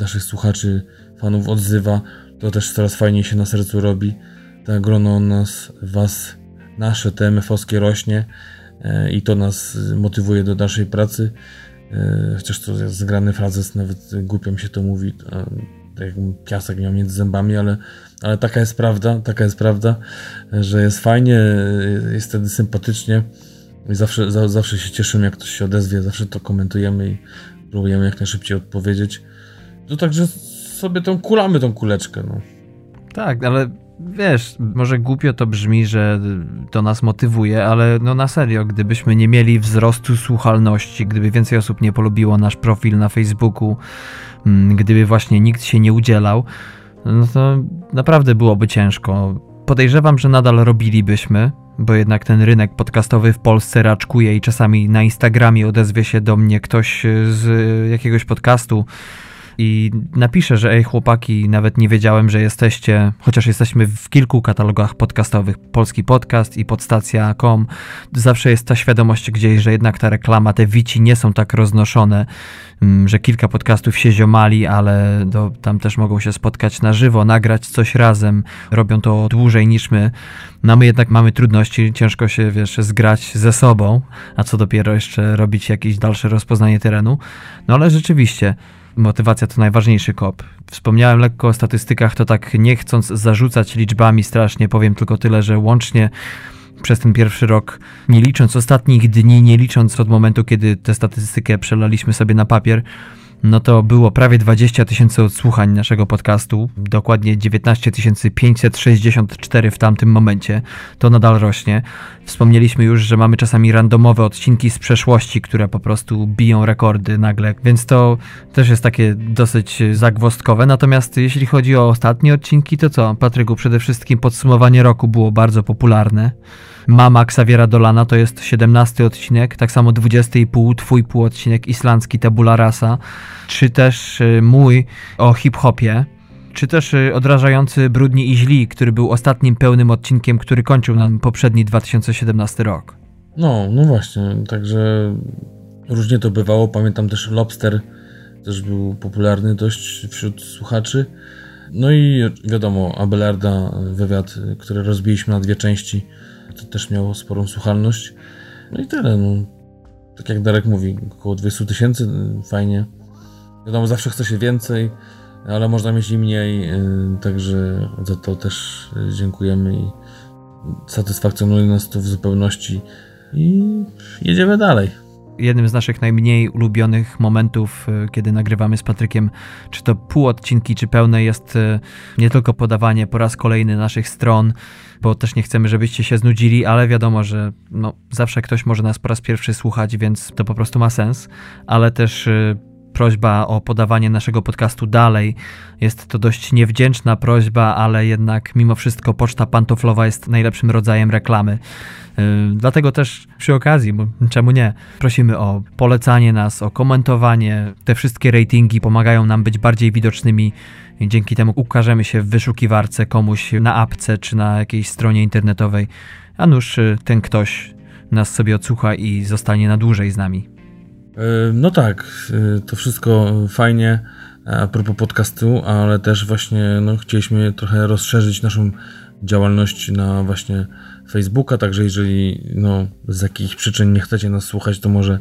naszych słuchaczy, fanów odzywa, to też coraz fajniej się na sercu robi. Ta grono nas, was, nasze TMF-owskie rośnie e, i to nas motywuje do dalszej pracy. E, chociaż to jest zgrany frazes, nawet głupio mi się to mówi. tak jak piasek miał między zębami, ale, ale taka jest prawda, taka jest prawda, że jest fajnie, jest wtedy sympatycznie i zawsze, za, zawsze się cieszymy, jak ktoś się odezwie, zawsze to komentujemy i próbujemy jak najszybciej odpowiedzieć. To także sobie tą kulamy tą kuleczkę, no. Tak, ale wiesz, może głupio to brzmi, że to nas motywuje, ale no na serio, gdybyśmy nie mieli wzrostu słuchalności, gdyby więcej osób nie polubiło nasz profil na Facebooku, mm, gdyby właśnie nikt się nie udzielał, no to naprawdę byłoby ciężko. Podejrzewam, że nadal robilibyśmy, bo jednak ten rynek podcastowy w Polsce raczkuje i czasami na Instagramie odezwie się do mnie ktoś z jakiegoś podcastu i napiszę, że ej chłopaki, nawet nie wiedziałem, że jesteście, chociaż jesteśmy w kilku katalogach podcastowych, Polski Podcast i podstacja.com, zawsze jest ta świadomość gdzieś, że jednak ta reklama, te wici nie są tak roznoszone, mm, że kilka podcastów się ziomali, ale do, tam też mogą się spotkać na żywo, nagrać coś razem, robią to dłużej niż my. No my jednak mamy trudności, ciężko się, wiesz, zgrać ze sobą, a co dopiero jeszcze robić jakieś dalsze rozpoznanie terenu. No ale rzeczywiście, motywacja to najważniejszy kop. Wspomniałem lekko o statystykach, to tak nie chcąc zarzucać liczbami strasznie, powiem tylko tyle, że łącznie przez ten pierwszy rok, nie licząc ostatnich dni, nie licząc od momentu, kiedy tę statystykę przelaliśmy sobie na papier, no to było prawie 20 tysięcy odsłuchań naszego podcastu, dokładnie 19 564 w tamtym momencie. To nadal rośnie. Wspomnieliśmy już, że mamy czasami randomowe odcinki z przeszłości, które po prostu biją rekordy nagle, więc to też jest takie dosyć zagwostkowe. Natomiast jeśli chodzi o ostatnie odcinki, to co? Patryku, przede wszystkim podsumowanie roku było bardzo popularne. Mama Xaviera Dolana to jest 17 odcinek, tak samo 20,5 twój pół odcinek islandzki Tabula Rasa, czy też y, mój o hip-hopie, czy też y, odrażający Brudni i Źli, który był ostatnim pełnym odcinkiem, który kończył nam poprzedni 2017 rok. No, no właśnie, także różnie to bywało. Pamiętam też Lobster, też był popularny dość wśród słuchaczy. No i wiadomo, Abelarda, wywiad, który rozbiliśmy na dwie części, to też miało sporą słuchalność. No i tyle. No. Tak jak Darek mówi, około 200 tysięcy, fajnie. Wiadomo, zawsze chce się więcej, ale można mieć i mniej, y, także za to też dziękujemy i satysfakcjonuje nas to w zupełności i jedziemy dalej jednym z naszych najmniej ulubionych momentów, y, kiedy nagrywamy z Patrykiem, czy to pół odcinki, czy pełne, jest y, nie tylko podawanie po raz kolejny naszych stron, bo też nie chcemy, żebyście się znudzili, ale wiadomo, że no, zawsze ktoś może nas po raz pierwszy słuchać, więc to po prostu ma sens, ale też y, prośba o podawanie naszego podcastu dalej. Jest to dość niewdzięczna prośba, ale jednak mimo wszystko poczta pantoflowa jest najlepszym rodzajem reklamy. Yy, dlatego też przy okazji, czemu nie, prosimy o polecanie nas, o komentowanie. Te wszystkie ratingi pomagają nam być bardziej widocznymi. Dzięki temu ukażemy się w wyszukiwarce komuś na apce czy na jakiejś stronie internetowej, a nuż yy, ten ktoś nas sobie odsłucha i zostanie na dłużej z nami. E, no tak, e, to wszystko fajnie a propos podcastu, ale też właśnie no, chcieliśmy trochę rozszerzyć naszą działalność na właśnie Facebooka, także jeżeli no, z jakichś przyczyn nie chcecie nas słuchać, to może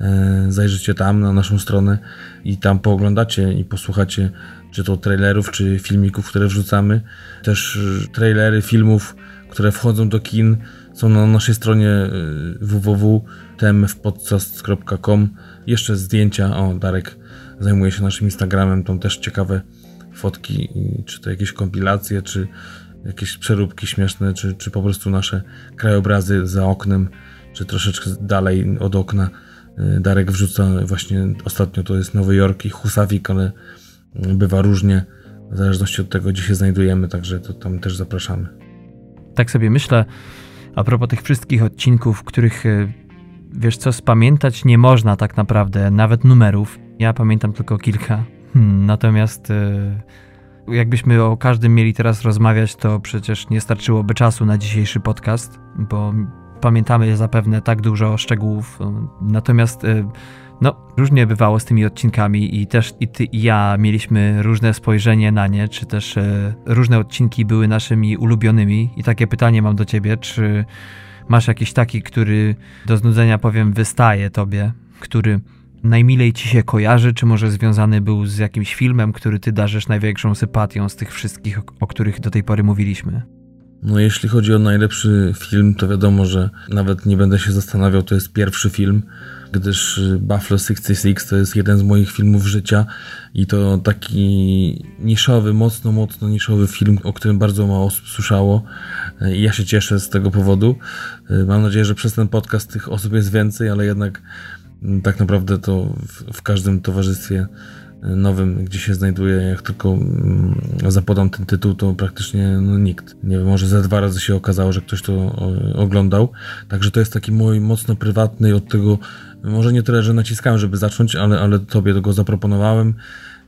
e, zajrzycie tam na naszą stronę i tam pooglądacie i posłuchacie czy to trailerów, czy filmików, które wrzucamy. Też trailery filmów, które wchodzą do kin są na naszej stronie y, www.tmfpodcast.com. Jeszcze zdjęcia. O, Darek zajmuje się naszym Instagramem. Tam też ciekawe fotki, czy to jakieś kompilacje, czy jakieś przeróbki śmieszne, czy, czy po prostu nasze krajobrazy za oknem, czy troszeczkę dalej od okna. Y, Darek wrzuca właśnie ostatnio to jest Nowy Jork i Husavik, ale y, bywa różnie w zależności od tego, gdzie się znajdujemy, także to tam też zapraszamy. Tak sobie myślę, a propos tych wszystkich odcinków, których e, wiesz co, spamiętać nie można tak naprawdę, nawet numerów. Ja pamiętam tylko kilka. Hmm, natomiast e, jakbyśmy o każdym mieli teraz rozmawiać, to przecież nie starczyłoby czasu na dzisiejszy podcast, bo pamiętamy zapewne tak dużo szczegółów. Natomiast e, no, różnie bywało z tymi odcinkami i też i ty i ja mieliśmy różne spojrzenie na nie, czy też e, różne odcinki były naszymi ulubionymi. I takie pytanie mam do ciebie, czy masz jakiś taki, który do znudzenia powiem wystaje tobie, który najmilej ci się kojarzy, czy może związany był z jakimś filmem, który ty darzysz największą sympatią z tych wszystkich, o których do tej pory mówiliśmy? No jeśli chodzi o najlepszy film, to wiadomo, że nawet nie będę się zastanawiał, to jest pierwszy film, gdyż Buffalo 66 to jest jeden z moich filmów życia i to taki niszowy, mocno, mocno niszowy film, o którym bardzo mało osób słyszało i ja się cieszę z tego powodu. Mam nadzieję, że przez ten podcast tych osób jest więcej, ale jednak tak naprawdę to w, w każdym towarzystwie nowym, gdzie się znajduję, jak tylko mm, zapodam ten tytuł, to praktycznie no, nikt. Nie wiem, może ze dwa razy się okazało, że ktoś to oglądał. Także to jest taki mój mocno prywatny od tego, może nie tyle, że naciskałem, żeby zacząć, ale, ale tobie go zaproponowałem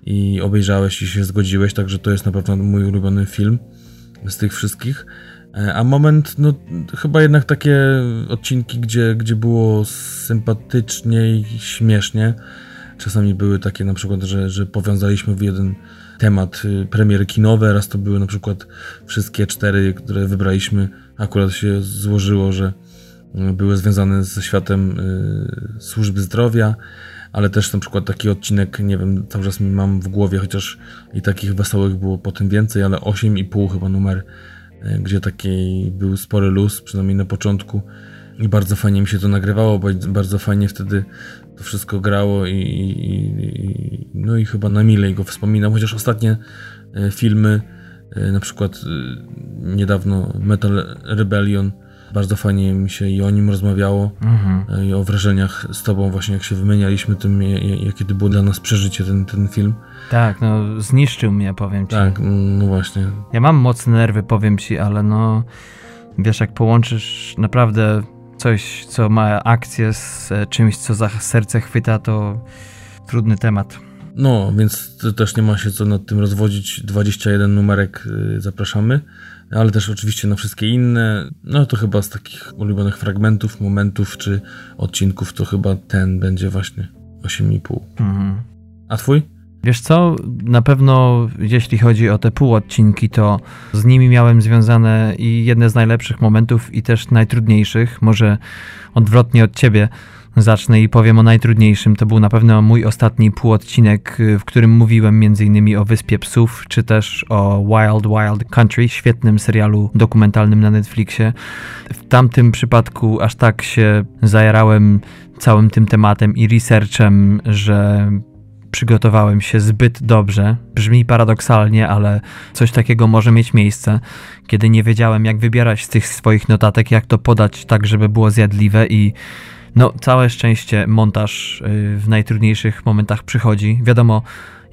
i obejrzałeś i się zgodziłeś, także to jest na pewno mój ulubiony film z tych wszystkich. E, a moment, no chyba jednak takie odcinki, gdzie, gdzie było sympatycznie i śmiesznie. Czasami były takie na przykład, że, że powiązaliśmy w jeden temat y, premiery kinowe, raz to były na przykład wszystkie cztery, które wybraliśmy. Akurat się złożyło, że y, były związane ze światem y, służby zdrowia, ale też na przykład taki odcinek, nie wiem, cały czas mam w głowie, chociaż i takich wesołych było potem więcej, ale 8,5 chyba numer, gdzie taki był spory luz, przynajmniej na początku. I bardzo fajnie mi się to nagrywało, bo bardzo fajnie wtedy to wszystko grało i, i, no i chyba na milej go wspominam, chociaż ostatnie e, filmy, e, na przykład e, niedawno Metal Rebellion, bardzo fajnie mi się i o nim rozmawiało mhm. i o wrażeniach z tobą właśnie, jak się wymienialiśmy tym, jakie to było dla nas przeżycie ten, ten film. Tak, no zniszczył mnie, powiem ci. Tak, no właśnie. Ja mam mocne nerwy, powiem ci, ale no wiesz, jak połączysz naprawdę coś, co ma akcję z e, czymś, co za serce chwyta, to trudny temat. No, więc też nie ma się co nad tym rozwodzić. 21 numerek y, zapraszamy, ale też oczywiście na wszystkie inne. No to chyba z takich ulubionych fragmentów, momentów czy odcinków, to chyba ten będzie właśnie 8,5. Mhm. A twój? Wiesz co, na pewno jeśli chodzi o te półodcinki, to z nimi miałem związane i jedne z najlepszych momentów i też najtrudniejszych. Może odwrotnie od ciebie zacznę i powiem o najtrudniejszym. To był na pewno mój ostatni półodcinek, w którym mówiłem m.in. o Wyspie Psów, czy też o Wild Wild Country, świetnym serialu dokumentalnym na Netflixie. W tamtym przypadku aż tak się zajarałem całym tym tematem i researchem, że przygotowałem się zbyt dobrze. Brzmi paradoksalnie, ale coś takiego może mieć miejsce, kiedy nie wiedziałem, jak wybierać z tych swoich notatek, jak to podać tak, żeby było zjadliwe i no, całe szczęście montaż y, w najtrudniejszych momentach przychodzi. Wiadomo,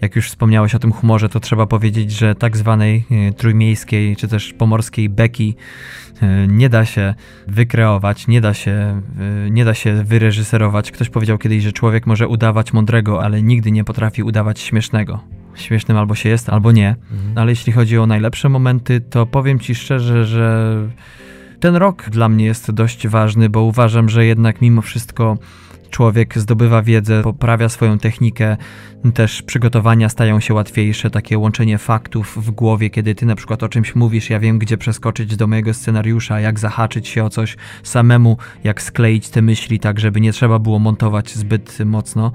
jak już wspomniałeś o tym humorze, to trzeba powiedzieć, że tak zwanej y, trójmiejskiej czy też pomorskiej beki y, nie da się wykreować, nie da się, y, nie da się wyreżyserować. Ktoś powiedział kiedyś, że człowiek może udawać mądrego, ale nigdy nie potrafi udawać śmiesznego. Śmiesznym albo się jest, albo nie. Mhm. Ale jeśli chodzi o najlepsze momenty, to powiem ci szczerze, że ten rok dla mnie jest dość ważny, bo uważam, że jednak mimo wszystko człowiek zdobywa wiedzę, poprawia swoją technikę, też przygotowania stają się łatwiejsze, takie łączenie faktów w głowie, kiedy ty na przykład o czymś mówisz, ja wiem gdzie przeskoczyć do mojego scenariusza, jak zahaczyć się o coś samemu, jak skleić te myśli tak, żeby nie trzeba było montować zbyt mocno.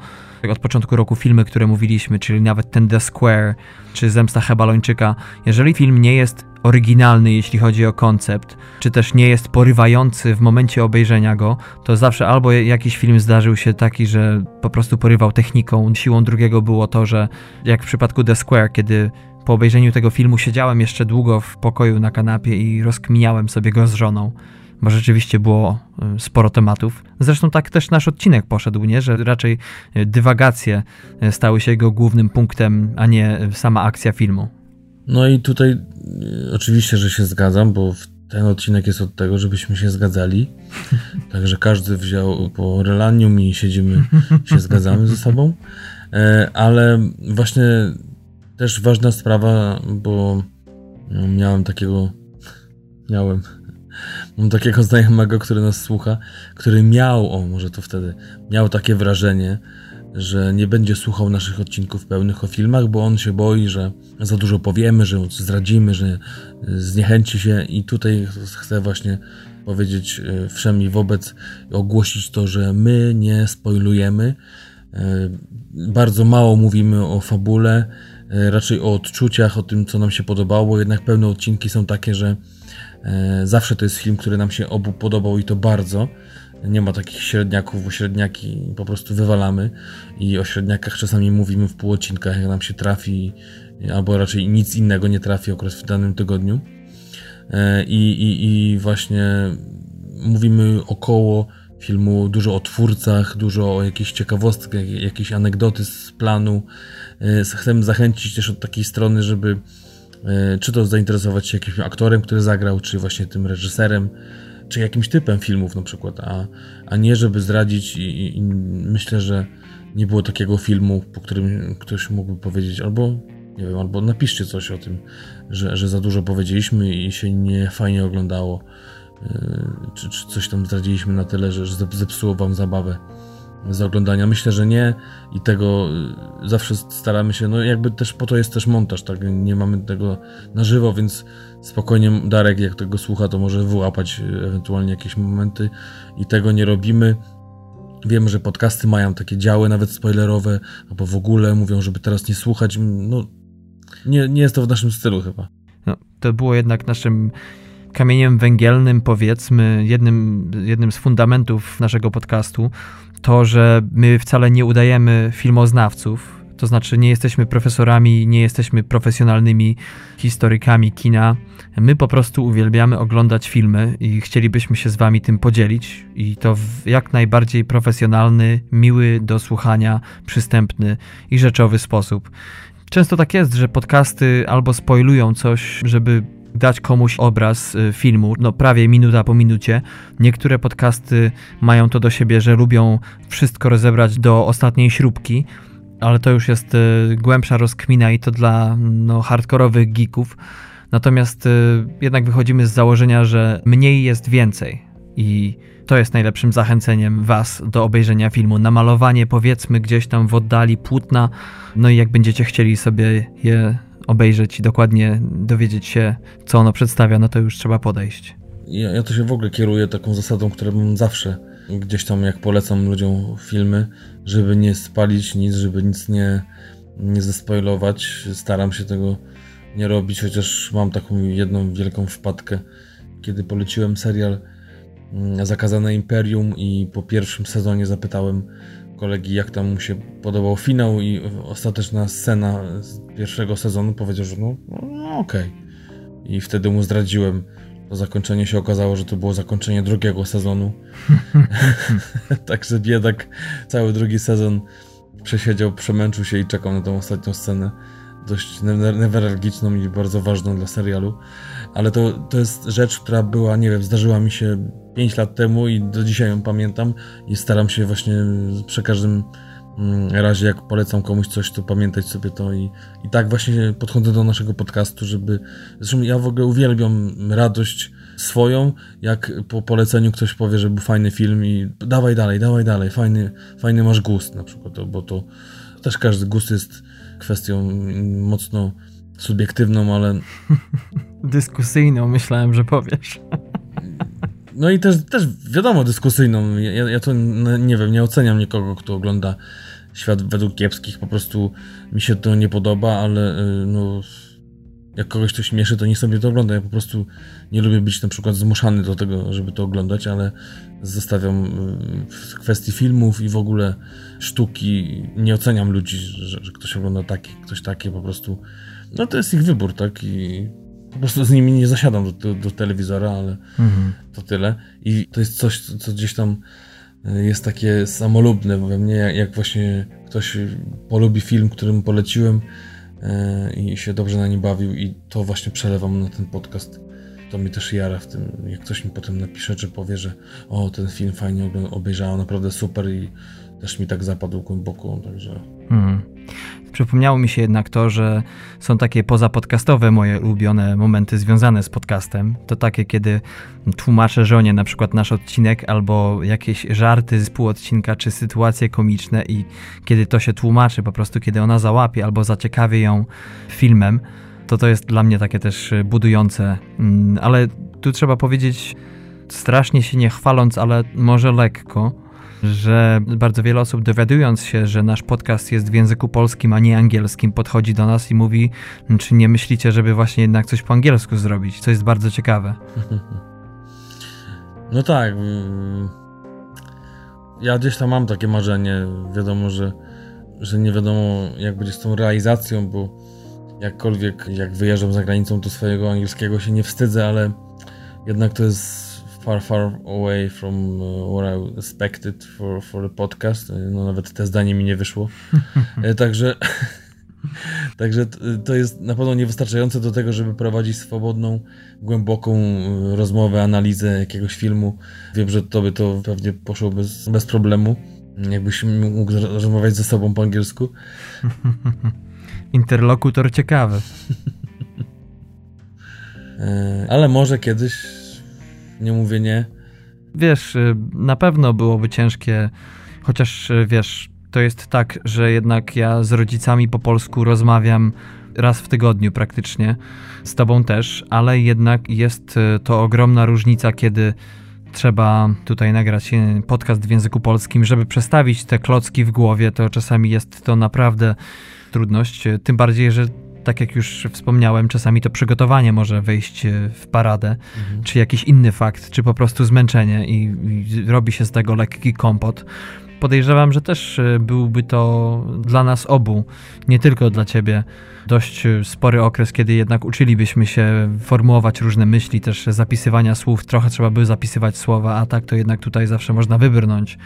Od początku roku filmy, które mówiliśmy, czyli nawet ten The Square, czy Zemsta Hebalończyka, jeżeli film nie jest oryginalny, jeśli chodzi o koncept, czy też nie jest porywający w momencie obejrzenia go, to zawsze albo jakiś film zdarzył się taki, że po prostu porywał techniką. Siłą drugiego było to, że jak w przypadku The Square, kiedy po obejrzeniu tego filmu siedziałem jeszcze długo w pokoju na kanapie i rozkminiałem sobie go z żoną bo rzeczywiście było y, sporo tematów. Zresztą tak też nasz odcinek poszedł, nie? że raczej y, dywagacje y, stały się jego głównym punktem, a nie sama akcja filmu. No i tutaj oczywiście, że się zgadzam, bo ten odcinek jest od tego, żebyśmy się zgadzali. Także każdy wziął po relanium i siedzimy, się zgadzamy ze sobą. E, ale właśnie też ważna sprawa, bo no, miałem takiego, miałem, mam takiego znajomego, który nas słucha, który miał, o może to wtedy, miał takie wrażenie, że nie będzie słuchał naszych odcinków pełnych o filmach, bo on się boi, że za dużo powiemy, że zdradzimy, że zniechęci się i tutaj chcę właśnie powiedzieć e, wszem i wobec, ogłosić to, że my nie spoilujemy, Bardzo mało mówimy o fabule, raczej o odczuciach, o tym, co nam się podobało. Jednak pewne odcinki są takie, że zawsze to jest film, który nam się obu podobał i to bardzo. Nie ma takich średniaków, bo średniaki po prostu wywalamy i o średniakach czasami mówimy w półodcinkach, jak nam się trafi, albo raczej nic innego nie trafi akurat w danym tygodniu. E, I, i, i właśnie mówimy około filmu dużo o twórcach, dużo o jakichś ciekawostkach, jakieś anegdoty z planu. E, chcemy zachęcić też od takiej strony, żeby e, czy to zainteresować się jakimś aktorem, który zagrał, czy właśnie tym reżyserem, czy jakimś typem filmów na przykład, a, a nie żeby zdradzić i, i myślę, że nie było takiego filmu, po którym ktoś mógłby powiedzieć albo nie wiem, albo napiszcie coś o tym, że, że za dużo powiedzieliśmy i się nie fajnie oglądało, yy, czy, czy coś tam zdradziliśmy na tyle, że zepsuło wam zabawę z oglądania. Myślę, że nie i tego yy, zawsze staramy się, no jakby też po to jest też montaż, tak, nie mamy tego na żywo, więc spokojnie Darek jak tego słucha, to może wyłapać yy, ewentualnie jakieś momenty i tego nie robimy. Wiem, że podcasty mają takie działy nawet spoilerowe, albo w ogóle mówią, żeby teraz nie słuchać. No, nie, nie jest to w naszym stylu chyba. No, to było jednak naszym kamieniem węgielnym, powiedzmy, jednym, jednym z fundamentów naszego podcastu, to, że my wcale nie udajemy filmoznawców, to znaczy nie jesteśmy profesorami, nie jesteśmy profesjonalnymi historykami kina. My po prostu uwielbiamy oglądać filmy i chcielibyśmy się z wami tym podzielić i to w jak najbardziej profesjonalny, miły do słuchania, przystępny i rzeczowy sposób. Często tak jest, że podcasty albo spoilują coś, żeby dać komuś obraz y, filmu, no prawie minuta po minucie. Niektóre podcasty mają to do siebie, że lubią wszystko rozebrać do ostatniej śrubki, ale to już jest y, głębsza rozkmina i to dla no, hardkorowych geeków. Natomiast y, jednak wychodzimy z założenia, że mniej jest więcej i to jest najlepszym zachęceniem Was do obejrzenia filmu. Namalowanie, powiedzmy, gdzieś tam w oddali płótna. No i jak będziecie chcieli sobie je obejrzeć i dokładnie dowiedzieć się, co ono przedstawia, no to już trzeba podejść. Ja, ja to się w ogóle kieruję taką zasadą, którą mam zawsze gdzieś tam, jak polecam ludziom filmy, żeby nie spalić nic, żeby nic nie, nie zespoilować. Staram się tego nie robić, chociaż mam taką jedną wielką wpadkę, kiedy poleciłem serial Mm, zakazane Imperium i po pierwszym sezonie zapytałem kolegi, jak tam mu się podobał finał i ostateczna scena z pierwszego sezonu powiedział, że no, no okej. Okay. I wtedy mu zdradziłem. To zakończenie się okazało, że to było zakończenie drugiego sezonu. Także biedak cały drugi sezon przesiedział, przemęczył się i czekał na tą ostatnią scenę. Dość newralgiczną i bardzo ważną dla serialu. Ale to, to jest rzecz, która była, nie wiem, zdarzyła mi się 5 lat temu i do dzisiaj ją pamiętam i staram się właśnie przy każdym mm, razie, jak polecam komuś coś, to pamiętać sobie to i, i tak właśnie podchodzę do naszego podcastu, żeby... Zresztą ja w ogóle uwielbiam radość swoją, jak po poleceniu ktoś powie, że był fajny film i dawaj dalej, dawaj dalej, fajny, fajny masz gust na przykład, bo to też każdy gust jest kwestią mocno subiektywną, ale... Dyskusyjną myślałem, że powiesz. No i też, też wiadomo, dyskusyjną. Ja, ja to no, nie wiem, nie oceniam nikogo, kto ogląda świat według kiepskich. Po prostu mi się to nie podoba, ale y, no, jak kogoś to śmieszy, to nie sobie to ogląda. Ja po prostu nie lubię być na przykład zmuszany do tego, żeby to oglądać, ale zostawiam y, w kwestii filmów i w ogóle sztuki. Nie oceniam ludzi, że, że ktoś ogląda taki, ktoś takie, po prostu. No to jest ich wybór, tak? I po prostu z nimi nie zasiadam do, do, do telewizora, ale mhm. to tyle. I to jest coś, co gdzieś tam e, jest takie samolubne we mnie, jak właśnie ktoś polubi film, którym poleciłem e, i się dobrze na nim bawił i to właśnie przelewam na ten podcast. To mi też jara w tym, jak ktoś mi potem napisze, czy powie, że o, ten film fajnie obejrzałem, naprawdę super i też mi tak zapadł głęboko, także... Mhm. Przypomniało mi się jednak to, że są takie pozapodcastowe moje ulubione momenty związane z podcastem. To takie, kiedy tłumaczę żonie na przykład nasz odcinek albo jakieś żarty z półodcinka czy sytuacje komiczne i kiedy to się tłumaczy, po prostu kiedy ona załapie albo zaciekawi ją filmem, to to jest dla mnie takie też budujące. Mm, ale tu trzeba powiedzieć, strasznie się nie chwaląc, ale może lekko, że bardzo wiele osób dowiadując się, że nasz podcast jest w języku polskim, a nie angielskim, podchodzi do nas i mówi, czy nie myślicie, żeby właśnie jednak coś po angielsku zrobić, co jest bardzo ciekawe. No tak. Mm, ja gdzieś tam mam takie marzenie. Wiadomo, że, że nie wiadomo, jak będzie z tą realizacją, bo jakkolwiek jak wyjeżdżam za granicą, to swojego angielskiego się nie wstydzę, ale jednak to jest far, far away from uh, what I expected for, for the podcast. No nawet te zdanie mi nie wyszło. E, także Także to jest na pewno niewystarczające do tego, żeby prowadzić swobodną, głęboką e, rozmowę, analizę jakiegoś filmu. Wiem, że to by to pewnie poszło bez, bez problemu, jakbyś mógł rozmawiać ze sobą po angielsku. Interlokutor ciekawy. E, ale może kiedyś, nie mówię nie. Wiesz, y, na pewno byłoby ciężkie, chociaż y, wiesz, to jest tak, że jednak ja z rodzicami po polsku rozmawiam raz w tygodniu praktycznie, z tobą też, ale jednak jest y, to ogromna różnica, kiedy trzeba tutaj nagrać podcast w języku polskim, żeby przestawić te klocki w głowie, to czasami jest to naprawdę trudność, tym bardziej, że tak jak już wspomniałem, czasami to przygotowanie może wejść e, w paradę, mhm. czy jakiś inny fakt, czy po prostu zmęczenie i, i robi się z tego lekki kompot. Podejrzewam, że też e, byłby to dla nas obu, nie tylko dla ciebie, dość e, spory okres, kiedy jednak uczylibyśmy się formułować różne myśli, też zapisywania słów. Trochę trzeba by zapisywać słowa, a tak to jednak tutaj zawsze można wybrnąć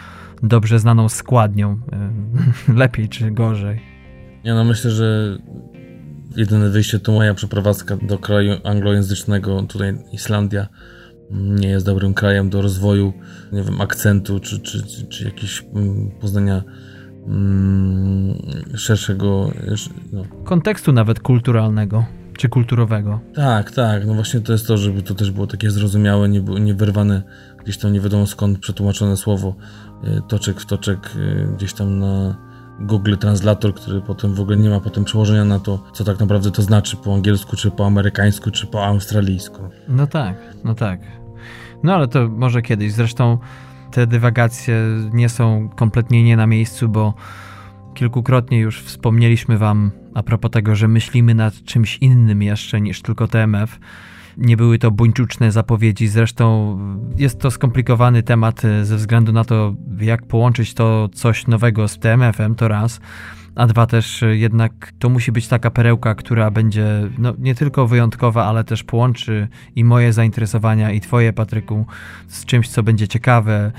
dobrze znaną składnią, lepiej czy gorzej. Ja no myślę, że jedyne wyjście to moja przeprowadzka do kraju anglojęzycznego, tutaj Islandia nie jest dobrym krajem do rozwoju, nie wiem, akcentu, czy, czy, czy, czy jakiegoś mm, poznania mm, szerszego... No. Kontekstu nawet kulturalnego czy kulturowego. Tak, tak. No właśnie to jest to, żeby to też było takie zrozumiałe, nie, nie wyrwane gdzieś tam nie wiadomo skąd przetłumaczone słowo y, toczek w toczek y, gdzieś tam na Google Translator, który potem w ogóle nie ma potem przełożenia na to, co tak naprawdę to znaczy po angielsku, czy po amerykańsku, czy po australijsku. No tak, no tak. No ale to może kiedyś. Zresztą te dywagacje nie są kompletnie nie na miejscu, bo kilkukrotnie już wspomnieliśmy Wam a propos tego, że myślimy nad czymś innym jeszcze niż tylko TMF nie były to buńczuczne zapowiedzi. Zresztą jest to skomplikowany temat e, ze względu na to, jak połączyć to coś nowego z TMF-em, to raz. A dwa też e, jednak to musi być taka perełka, która będzie no, nie tylko wyjątkowa, ale też połączy i moje zainteresowania, i twoje, Patryku, z czymś, co będzie ciekawe,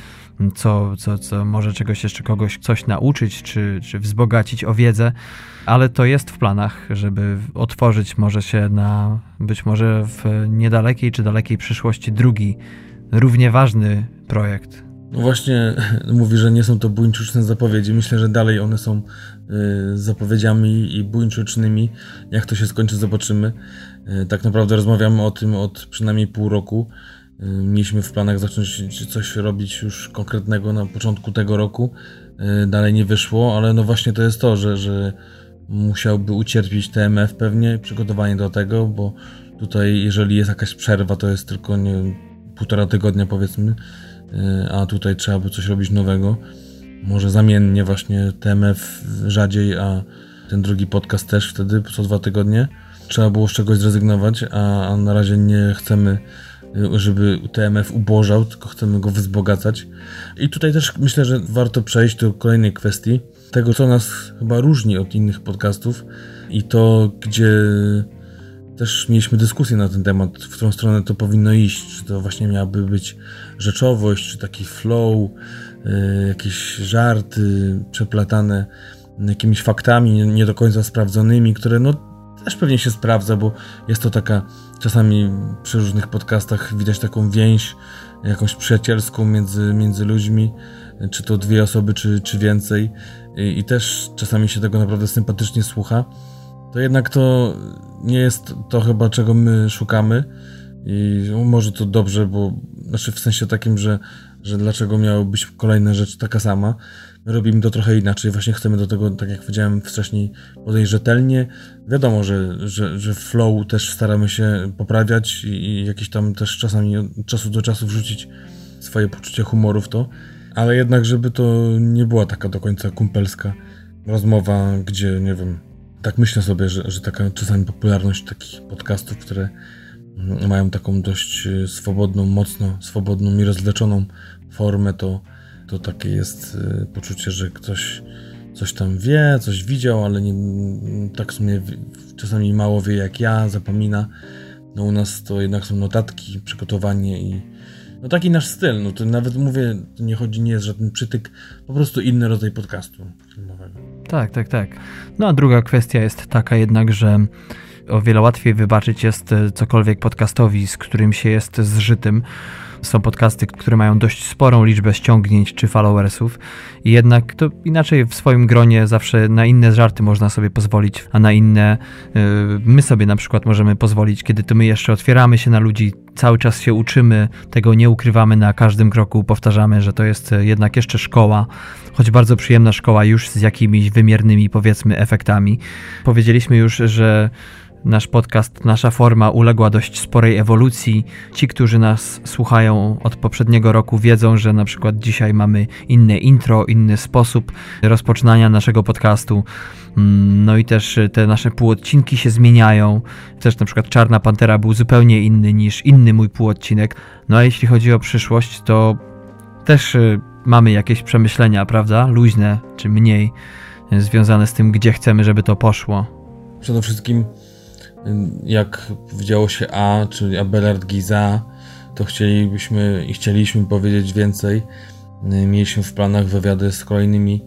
co, co, co może czegoś jeszcze kogoś coś nauczyć, czy, czy wzbogacić o wiedzę, ale to jest w planach, żeby otworzyć może się na być może w niedalekiej czy dalekiej przyszłości drugi, równie ważny projekt. No właśnie mówi, że nie są to buńczuczne zapowiedzi. Myślę, że dalej one są y, zapowiedziami i buńczucznymi. Jak to się skończy, zobaczymy. Y, tak naprawdę rozmawiamy o tym od przynajmniej pół roku. Y, mieliśmy w planach zacząć coś robić już konkretnego na początku tego roku. Y, dalej nie wyszło, ale no właśnie to jest to, że, że musiałby ucierpieć TMF pewnie, przygotowanie do tego, bo tutaj jeżeli jest jakaś przerwa, to jest tylko nie półtora tygodnia powiedzmy, y, a tutaj trzeba by coś robić nowego. Może zamiennie właśnie TMF rzadziej, a ten drugi podcast też wtedy co dwa tygodnie. Trzeba było z czegoś zrezygnować, a, a na razie nie chcemy żeby TMF ubożał, tylko chcemy go wzbogacać. I tutaj też myślę, że warto przejść do kolejnej kwestii, tego co nas chyba różni od innych podcastów i to, gdzie też mieliśmy dyskusję na ten temat, w którą stronę to powinno iść, czy to właśnie miałaby być rzeczowość, czy taki flow, y, jakieś żarty przeplatane jakimiś faktami nie do końca sprawdzonymi, które no też pewnie się sprawdza, bo jest to taka, czasami przy różnych podcastach widać taką więź jakąś przyjacielską między, między ludźmi, czy to dwie osoby, czy, czy więcej. I, i też czasami się tego naprawdę sympatycznie słucha, to jednak to nie jest to chyba czego my szukamy. I może to dobrze, bo znaczy w sensie takim, że, że dlaczego miały być kolejna rzecz taka sama, robimy to trochę inaczej. Właśnie chcemy do tego, tak jak powiedziałem wcześniej, podejść rzetelnie. Wiadomo, że, że, że flow też staramy się poprawiać i, i jakieś tam też czasami od czasu do czasu wrzucić swoje poczucie humoru w to, Ale jednak, żeby to nie była taka do końca kumpelska rozmowa, gdzie, nie wiem, tak myślę sobie, że, że taka czasami popularność takich podcastów, które mają taką dość e, swobodną, mocno swobodną i rozleczoną formę, to, to takie jest e, poczucie, że ktoś coś tam wie, coś widział, ale nie, tak w sumie czasami mało wie jak ja, zapomina. No u nas to jednak są notatki, przygotowanie i no taki nasz styl. No to nawet mówię, to nie chodzi, nie jest żaden przytyk, po prostu inny rodzaj podcastu filmowego. Tak, tak, tak. No a druga kwestia jest taka jednak, że o wiele łatwiej wybaczyć jest e, cokolwiek podcastowi, z którym się jest zżytym. Są podcasty, które mają dość sporą liczbę ściągnięć czy followersów i jednak to inaczej w swoim gronie zawsze na inne żarty można sobie pozwolić, a na inne yy, my sobie na przykład możemy pozwolić, kiedy to my jeszcze otwieramy się na ludzi, cały czas się uczymy, tego nie ukrywamy na każdym kroku, powtarzamy, że to jest jednak jeszcze szkoła, choć bardzo przyjemna szkoła już z jakimiś wymiernymi powiedzmy efektami. Powiedzieliśmy już, że Nasz podcast, nasza forma uległa dość sporej ewolucji. Ci, którzy nas słuchają od poprzedniego roku, wiedzą, że na przykład dzisiaj mamy inne intro, inny sposób rozpoczynania naszego podcastu. Mm, no i też te nasze półodcinki się zmieniają. Też na przykład Czarna Pantera był zupełnie inny niż inny mój półodcinek. No a jeśli chodzi o przyszłość, to też y, mamy jakieś przemyślenia, prawda? Luźne czy mniej, związane z tym, gdzie chcemy, żeby to poszło. Przede wszystkim jak powiedziało się A, czyli Abelard Giza, to chcielibyśmy i chcieliśmy powiedzieć więcej. Mieliśmy w planach wywiady z kolejnymi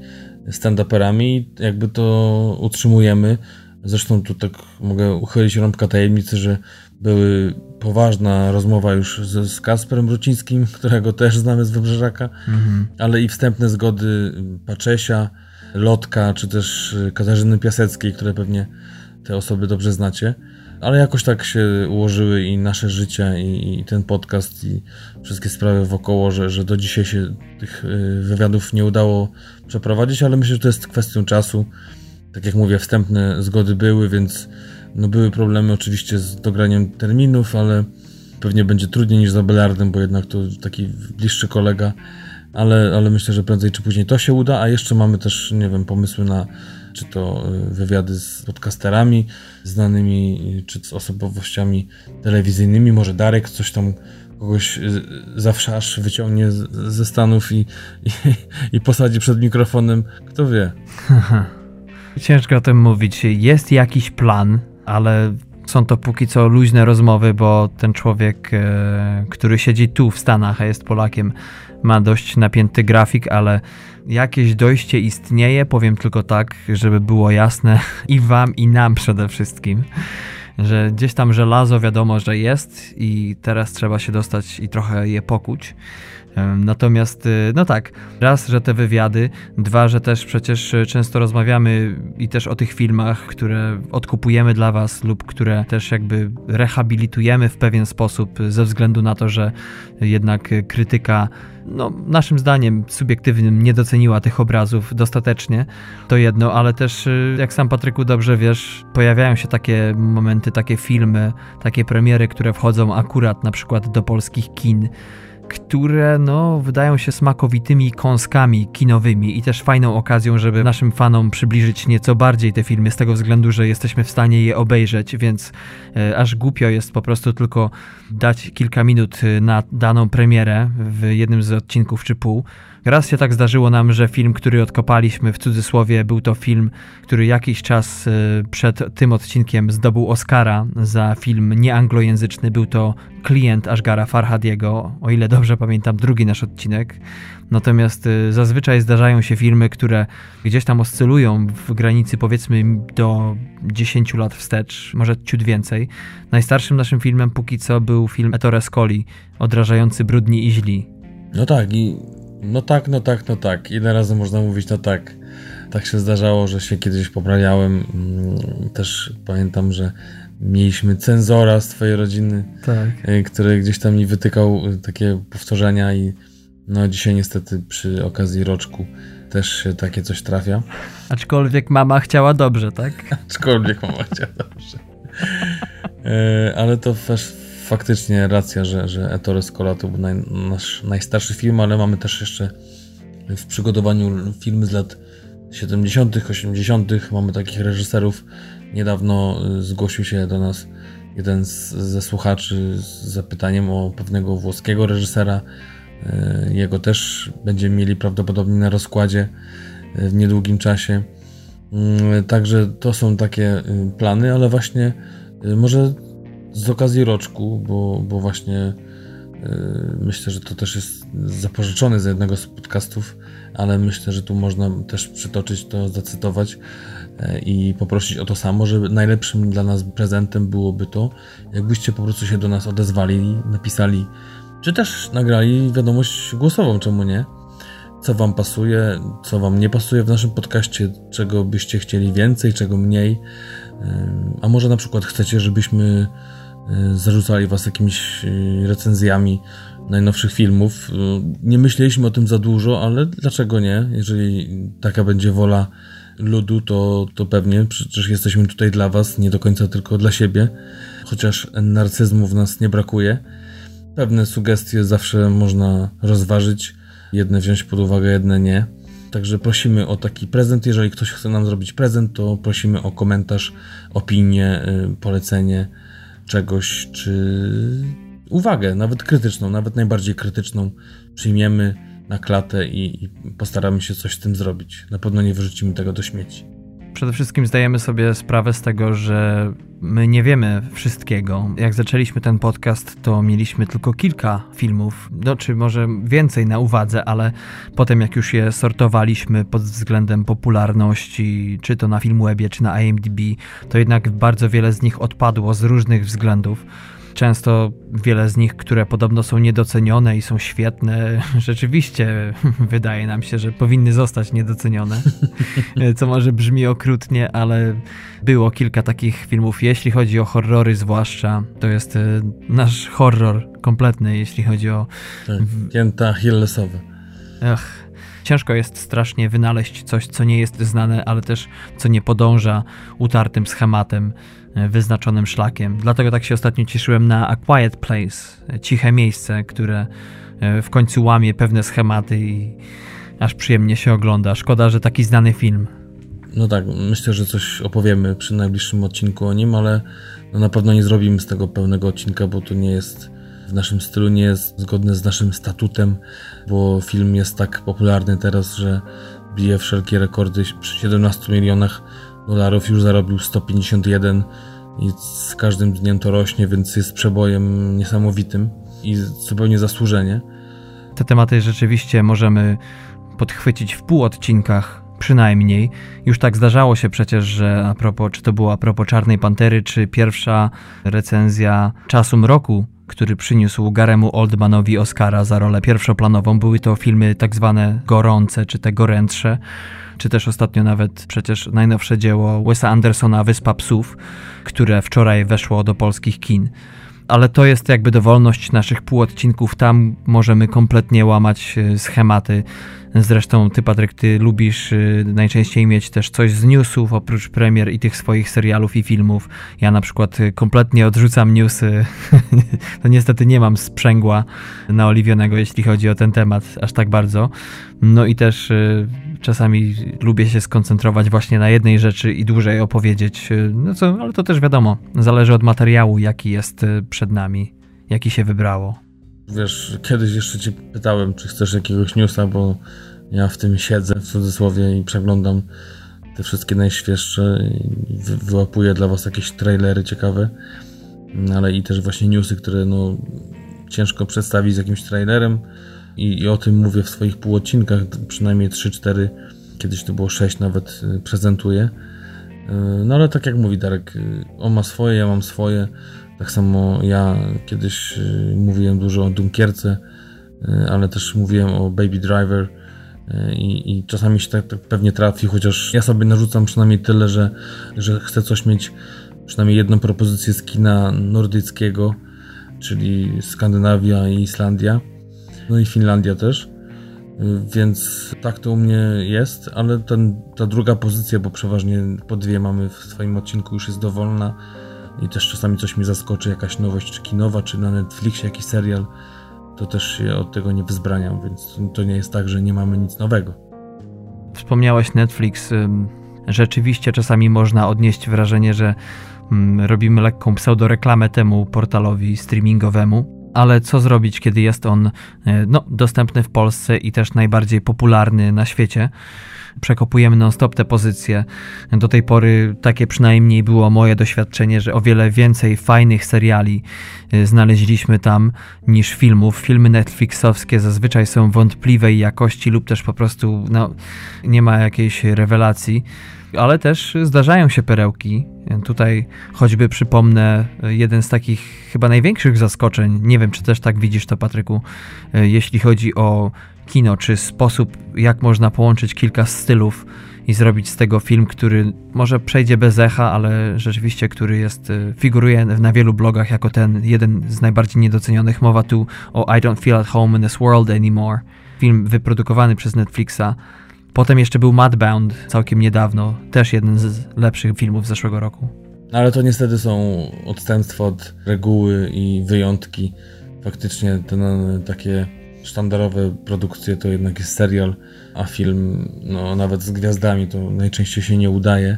stand-uperami, jakby to utrzymujemy. Zresztą tu tak mogę uchylić rąbka tajemnicy, że były poważna rozmowa już z, z Kasperem Brucińskim, którego też znamy z Wybrzeżaka, mhm. ale i wstępne zgody Paczesia, Lotka, czy też Katarzyny Piaseckiej, które pewnie te osoby dobrze znacie. Ale jakoś tak się ułożyły i nasze życia, i, i ten podcast, i wszystkie sprawy wokoło, że, że do dzisiaj się tych y, wywiadów nie udało przeprowadzić, ale myślę, że to jest kwestią czasu. Tak jak mówię, wstępne zgody były, więc no były problemy oczywiście z dograniem terminów, ale pewnie będzie trudniej niż za Belardem, bo jednak to taki bliższy kolega, ale, ale myślę, że prędzej czy później to się uda, a jeszcze mamy też, nie wiem, pomysły na czy to y, wywiady z podcasterami znanymi, czy z osobowościami telewizyjnymi. Może Darek coś tam kogoś y, zawsze aż wyciągnie ze Stanów i, i, i posadzi przed mikrofonem. Kto wie? Ciężko o tym mówić. Jest jakiś plan, ale są to póki co luźne rozmowy, bo ten człowiek, e, który siedzi tu w Stanach, a jest Polakiem, ma dość napięty grafik, ale jakieś dojście istnieje, powiem tylko tak, żeby było jasne i wam, i nam przede wszystkim, że gdzieś tam żelazo wiadomo, że jest i teraz trzeba się dostać i trochę je pokuć. Natomiast, y, no tak, raz, że te wywiady, dwa, że też przecież często rozmawiamy i też o tych filmach, które odkupujemy dla Was lub które też jakby rehabilitujemy w pewien sposób ze względu na to, że jednak krytyka no, naszym zdaniem subiektywnym nie doceniła tych obrazów dostatecznie, to jedno, ale też, y, jak sam Patryku dobrze wiesz, pojawiają się takie momenty, takie filmy, takie premiery, które wchodzą akurat na przykład do polskich kin które no, wydają się smakowitymi kąskami kinowymi i też fajną okazją, żeby naszym fanom przybliżyć nieco bardziej te filmy, z tego względu, że jesteśmy w stanie je obejrzeć, więc e, aż głupio jest po prostu tylko dać kilka minut e, na daną premierę w jednym z odcinków czy pół. Raz się tak zdarzyło nam, że film, który odkopaliśmy w cudzysłowie, był to film, który jakiś czas e, przed tym odcinkiem zdobył Oscara za film nieanglojęzyczny. Był to klient Ashgara Farhadiego, o ile dobrze pamiętam, drugi nasz odcinek. Natomiast e, zazwyczaj zdarzają się filmy, które gdzieś tam oscylują w granicy powiedzmy do 10 lat wstecz, może ciut więcej. Najstarszym naszym filmem póki co był film Ettore Scoli, odrażający Brudni i Źli. No tak, i no tak, no tak, no tak. Ile razy można mówić no tak. Tak się zdarzało, że się kiedyś poprawiałem. Mm, też pamiętam, że mieliśmy cenzora z twojej rodziny, tak. E, który gdzieś tam mi wytykał e, takie powtórzenia i no dzisiaj niestety przy okazji roczku też się takie coś trafia. Aczkolwiek mama chciała dobrze, tak? Aczkolwiek mama chciała dobrze. E, ale to też faktycznie racja, że, że Ettore Scola to był naj, nasz najstarszy film, ale mamy też jeszcze w przygotowaniu filmy z lat 70., 80. Mamy takich reżyserów. Niedawno y, zgłosił się do nas jeden z, ze słuchaczy z zapytaniem o pewnego włoskiego reżysera. Y, jego też będziemy mieli prawdopodobnie na rozkładzie w niedługim czasie. Także to są takie plany, ale właśnie może z okazji roczku, bo, bo właśnie yy, myślę, że to też jest zapożyczone z jednego z podcastów, ale myślę, że tu można też przytoczyć to, zacytować yy, i poprosić o to samo, że najlepszym dla nas prezentem byłoby to, jakbyście po prostu się do nas odezwali, napisali, czy też nagrali wiadomość głosową, czemu nie? Co Wam pasuje, co Wam nie pasuje w naszym podcaście, czego byście chcieli więcej, czego mniej. Yy, a może na przykład chcecie, żebyśmy zarzucali was jakimiś y, recenzjami najnowszych filmów. Y, nie myśleliśmy o tym za dużo, ale dlaczego nie? Jeżeli taka będzie wola ludu, to, to pewnie. Przecież jesteśmy tutaj dla was, nie do końca tylko dla siebie. Chociaż narcyzmu w nas nie brakuje. Pewne sugestie zawsze można rozważyć. Jedne wziąć pod uwagę, jedne nie. Także prosimy o taki prezent. Jeżeli ktoś chce nam zrobić prezent, to prosimy o komentarz, opinię, polecenie czegoś, czy uwagę, nawet krytyczną, nawet najbardziej krytyczną, przyjmiemy na klatę i, i postaramy się coś z tym zrobić. Na pewno nie wyrzucimy tego do śmieci. Przede wszystkim zdajemy sobie sprawę z tego, że my nie wiemy wszystkiego. Jak zaczęliśmy ten podcast, to mieliśmy tylko kilka filmów, no czy może więcej na uwadze, ale potem jak już je sortowaliśmy pod względem popularności, czy to na Filmwebie, czy na IMDb, to jednak bardzo wiele z nich odpadło z różnych względów często wiele z nich, które podobno są niedocenione i są świetne, rzeczywiście wydaje nam się, że powinny zostać niedocenione. Co może brzmi okrutnie, ale było kilka takich filmów. Jeśli chodzi o horrory, zwłaszcza, to jest e, nasz horror kompletny, jeśli chodzi o. Tak, pięta Hillesowe. Ach. Ciężko jest strasznie wynaleźć coś, co nie jest znane, ale też co nie podąża utartym schematem. E, wyznaczonym szlakiem. Dlatego tak się ostatnio cieszyłem na A Quiet Place, e, ciche miejsce, które e, w końcu łamie pewne schematy i aż przyjemnie się ogląda. Szkoda, że taki znany film. No tak, myślę, że coś opowiemy przy najbliższym odcinku o nim, ale no na pewno nie zrobimy z tego pełnego odcinka, bo to nie jest w naszym stylu, nie jest zgodne z naszym statutem, bo film jest tak popularny teraz, że bije wszelkie rekordy przy 17 milionach dolarów już zarobił 151 i z każdym dniem to rośnie, więc jest przebojem niesamowitym i zupełnie zasłużenie. Te tematy rzeczywiście możemy podchwycić w pół odcinkach przynajmniej. Już tak zdarzało się przecież, że a propos, czy to było a propos Czarnej Pantery, czy pierwsza recenzja Czasu Mroku, który przyniósł Garemu Oldmanowi Oscara za rolę pierwszoplanową. Były to filmy tak zwane gorące, czy te gorętsze czy też ostatnio nawet przecież najnowsze dzieło Wesa Andersona Wyspa Psów, które wczoraj weszło do polskich kin. Ale to jest jakby dowolność naszych półodcinków. Tam możemy kompletnie łamać e, schematy. Zresztą ty, Patryk, ty lubisz e, najczęściej mieć też coś z newsów oprócz premier i tych swoich serialów i filmów. Ja na przykład e, kompletnie odrzucam newsy. to niestety nie mam sprzęgła naoliwionego, jeśli chodzi o ten temat aż tak bardzo. No i też czasami lubię się skoncentrować właśnie na jednej rzeczy i dłużej opowiedzieć. No co, ale to też wiadomo, zależy od materiału, jaki jest e, przed nami, jaki się wybrało. Wiesz, kiedyś jeszcze cię pytałem, czy chcesz jakiegoś newsa, bo ja w tym siedzę w cudzysłowie i przeglądam te wszystkie najświeższe wyłapuję dla was jakieś trailery ciekawe, ale i też właśnie newsy, które no ciężko przedstawić z jakimś trailerem i, i o tym mówię w swoich półodcinkach, przynajmniej 3-4, kiedyś to było 6 nawet y, prezentuję. Y, no ale tak jak mówi Darek, y, on ma swoje, ja mam swoje. Tak samo ja kiedyś mówiłem dużo o Dunkierce, ale też mówiłem o Baby Driver i, i czasami się tak, tak, pewnie trafi, chociaż ja sobie narzucam przynajmniej tyle, że, że chcę coś mieć, przynajmniej jedną propozycję z kina nordyckiego, czyli Skandynawia i Islandia no i Finlandia też. Więc tak to u mnie jest, ale ten, ta druga pozycja, bo przeważnie po dwie mamy w swoim odcinku, już jest dowolna i też czasami coś mi zaskoczy, jakaś nowość, czy kinowa, czy na Netflixie jakiś serial, to też się od tego nie wzbraniam, więc to nie jest tak, że nie mamy nic nowego. Wspomniałeś Netflix. Rzeczywiście czasami można odnieść wrażenie, że robimy lekką pseudoreklamę temu portalowi streamingowemu ale co zrobić, kiedy jest on e, no, dostępny w Polsce i też najbardziej popularny na świecie? Przekopujemy non-stop te pozycje. Do tej pory takie przynajmniej było moje doświadczenie, że o wiele więcej fajnych seriali e, znaleźliśmy tam niż filmów. Filmy Netflixowskie zazwyczaj są wątpliwej jakości lub też po prostu no, nie ma jakiejś rewelacji ale też zdarzają się perełki. Tutaj choćby przypomnę jeden z takich chyba największych zaskoczeń. Nie wiem, czy też tak widzisz to, Patryku, jeśli chodzi o kino, czy sposób, jak można połączyć kilka stylów i zrobić z tego film, który może przejdzie bez echa, ale rzeczywiście, który jest, figuruje na wielu blogach jako ten jeden z najbardziej niedocenionych. Mowa tu o I Don't Feel at Home in This World Anymore. Film wyprodukowany przez Netflixa Potem jeszcze był Madbound całkiem niedawno, też jeden z lepszych filmów zeszłego roku. Ale to niestety są odstępstwa od reguły i wyjątki. Faktycznie te no, takie sztandarowe produkcje to jednak jest serial, a film, no nawet z gwiazdami, to najczęściej się nie udaje.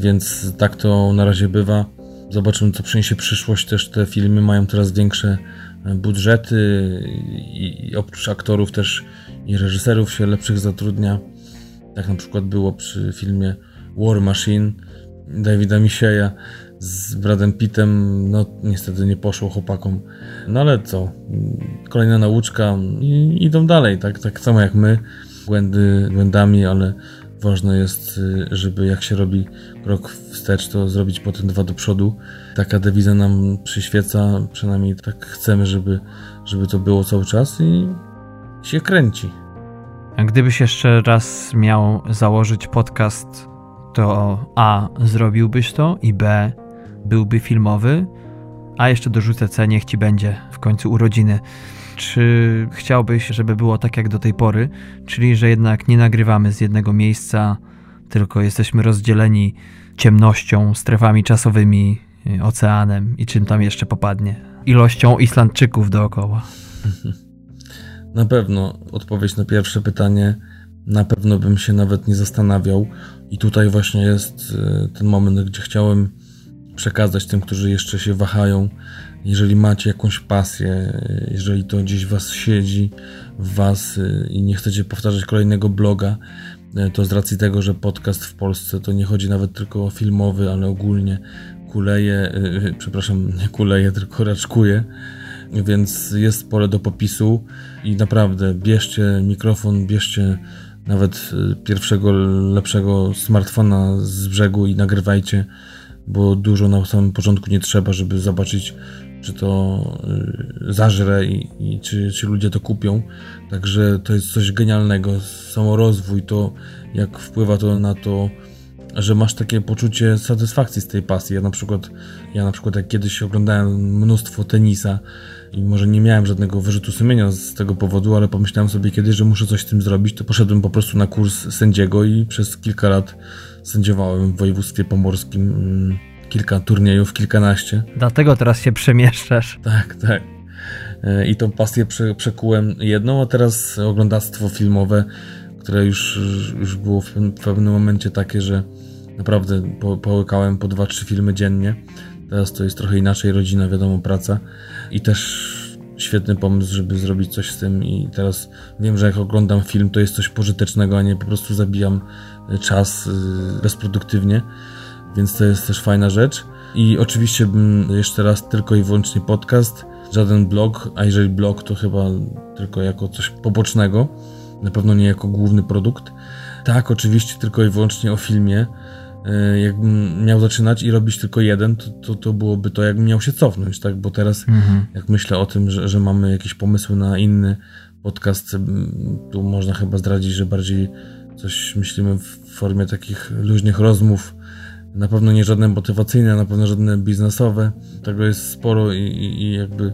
Więc tak to na razie bywa. Zobaczymy, co przyniesie przyszłość. Też te filmy mają coraz większe budżety i oprócz aktorów też i reżyserów się lepszych zatrudnia. Tak na przykład było przy filmie War Machine Davida Misieja z Bradem Pittem. No niestety nie poszło chłopakom. No ale co? Kolejna nauczka i idą dalej, tak, tak samo jak my. Błędy błędami, ale ważne jest, żeby jak się robi krok wstecz, to zrobić potem dwa do przodu. Taka dewiza nam przyświeca, przynajmniej tak chcemy, żeby, żeby to było cały czas i się kręci. A gdybyś jeszcze raz miał założyć podcast, to A. zrobiłbyś to i B. byłby filmowy, a jeszcze dorzucę C. niech ci będzie w końcu urodziny. Czy chciałbyś, żeby było tak jak do tej pory, czyli że jednak nie nagrywamy z jednego miejsca, tylko jesteśmy rozdzieleni ciemnością, strefami czasowymi, oceanem i czym tam jeszcze popadnie? Ilością Islandczyków dookoła. Na pewno odpowiedź na pierwsze pytanie, na pewno bym się nawet nie zastanawiał. I tutaj właśnie jest y, ten moment, gdzie chciałem przekazać tym, którzy jeszcze się wahają. Jeżeli macie jakąś pasję, jeżeli to gdzieś was siedzi w was y, i nie chcecie powtarzać kolejnego bloga, to z racji tego, że podcast w Polsce to nie chodzi nawet tylko o filmowy, ale ogólnie kuleje, przepraszam, nie kuleje, tylko raczkuje więc jest pole do popisu i naprawdę bierzcie mikrofon, bierzcie nawet y, pierwszego lepszego smartfona z brzegu i nagrywajcie, bo dużo na samym początku nie trzeba, żeby zobaczyć, czy to y, zażre i, i czy, czy ludzie to kupią. Także to jest coś genialnego. Samorozwój, to jak wpływa to na to, że masz takie poczucie satysfakcji z tej pasji. Ja na przykład, ja na przykład jak kiedyś oglądałem mnóstwo tenisa, i może nie miałem żadnego wyrzutu sumienia z tego powodu, ale pomyślałem sobie kiedyś, że muszę coś z tym zrobić, to poszedłem po prostu na kurs sędziego i przez kilka lat sędziowałem w województwie pomorskim mm, kilka turniejów, kilkanaście. Dlatego teraz się przemieszczasz. Tak, tak. E, I tą pasję przekułem jedną, a teraz oglądactwo filmowe, które już, już było w pewnym momencie takie, że naprawdę po, połykałem po dwa, trzy filmy dziennie. Teraz to jest trochę inaczej, rodzina, wiadomo, praca i też świetny pomysł, żeby zrobić coś z tym i teraz wiem, że jak oglądam film, to jest coś pożytecznego, a nie po prostu zabijam y, czas y, bezproduktywnie, więc to jest też fajna rzecz. I oczywiście bym jeszcze raz tylko i wyłącznie podcast, żaden blog, a jeżeli blog, to chyba tylko jako coś pobocznego, na pewno nie jako główny produkt. Tak, oczywiście tylko i wyłącznie o filmie, jakbym miał zaczynać i robić tylko jeden, to, to, to byłoby to, jakbym miał się cofnąć, tak? Bo teraz, mhm. jak myślę o tym, że, że mamy jakieś pomysły na inny podcast, tu można chyba zdradzić, że bardziej coś myślimy w formie takich luźnych rozmów. Na pewno nie żadne motywacyjne, na pewno żadne biznesowe. Tego jest sporo i, i, i jakby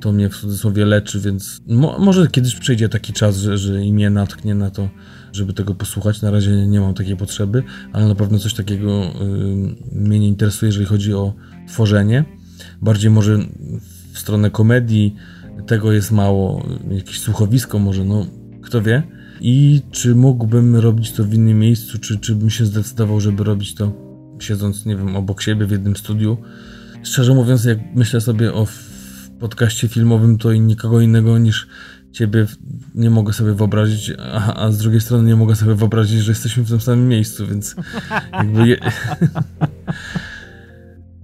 to mnie w cudzysłowie leczy, więc mo może kiedyś przyjdzie taki czas, że, że i mnie natknie na to, żeby tego posłuchać. Na razie nie mam takiej potrzeby, ale na pewno coś takiego y, mnie nie interesuje, jeżeli chodzi o tworzenie. Bardziej może w stronę komedii, tego jest mało, jakieś słuchowisko może, no kto wie. I czy mógłbym robić to w innym miejscu, czy, czy bym się zdecydował, żeby robić to siedząc, nie wiem, obok siebie w jednym studiu. Szczerze mówiąc, jak myślę sobie o podcaście filmowym, to i nikogo innego niż ciebie nie mogę sobie wyobrazić, a, a, z drugiej strony nie mogę sobie wyobrazić, że jesteśmy w tym samym miejscu, więc jakby je...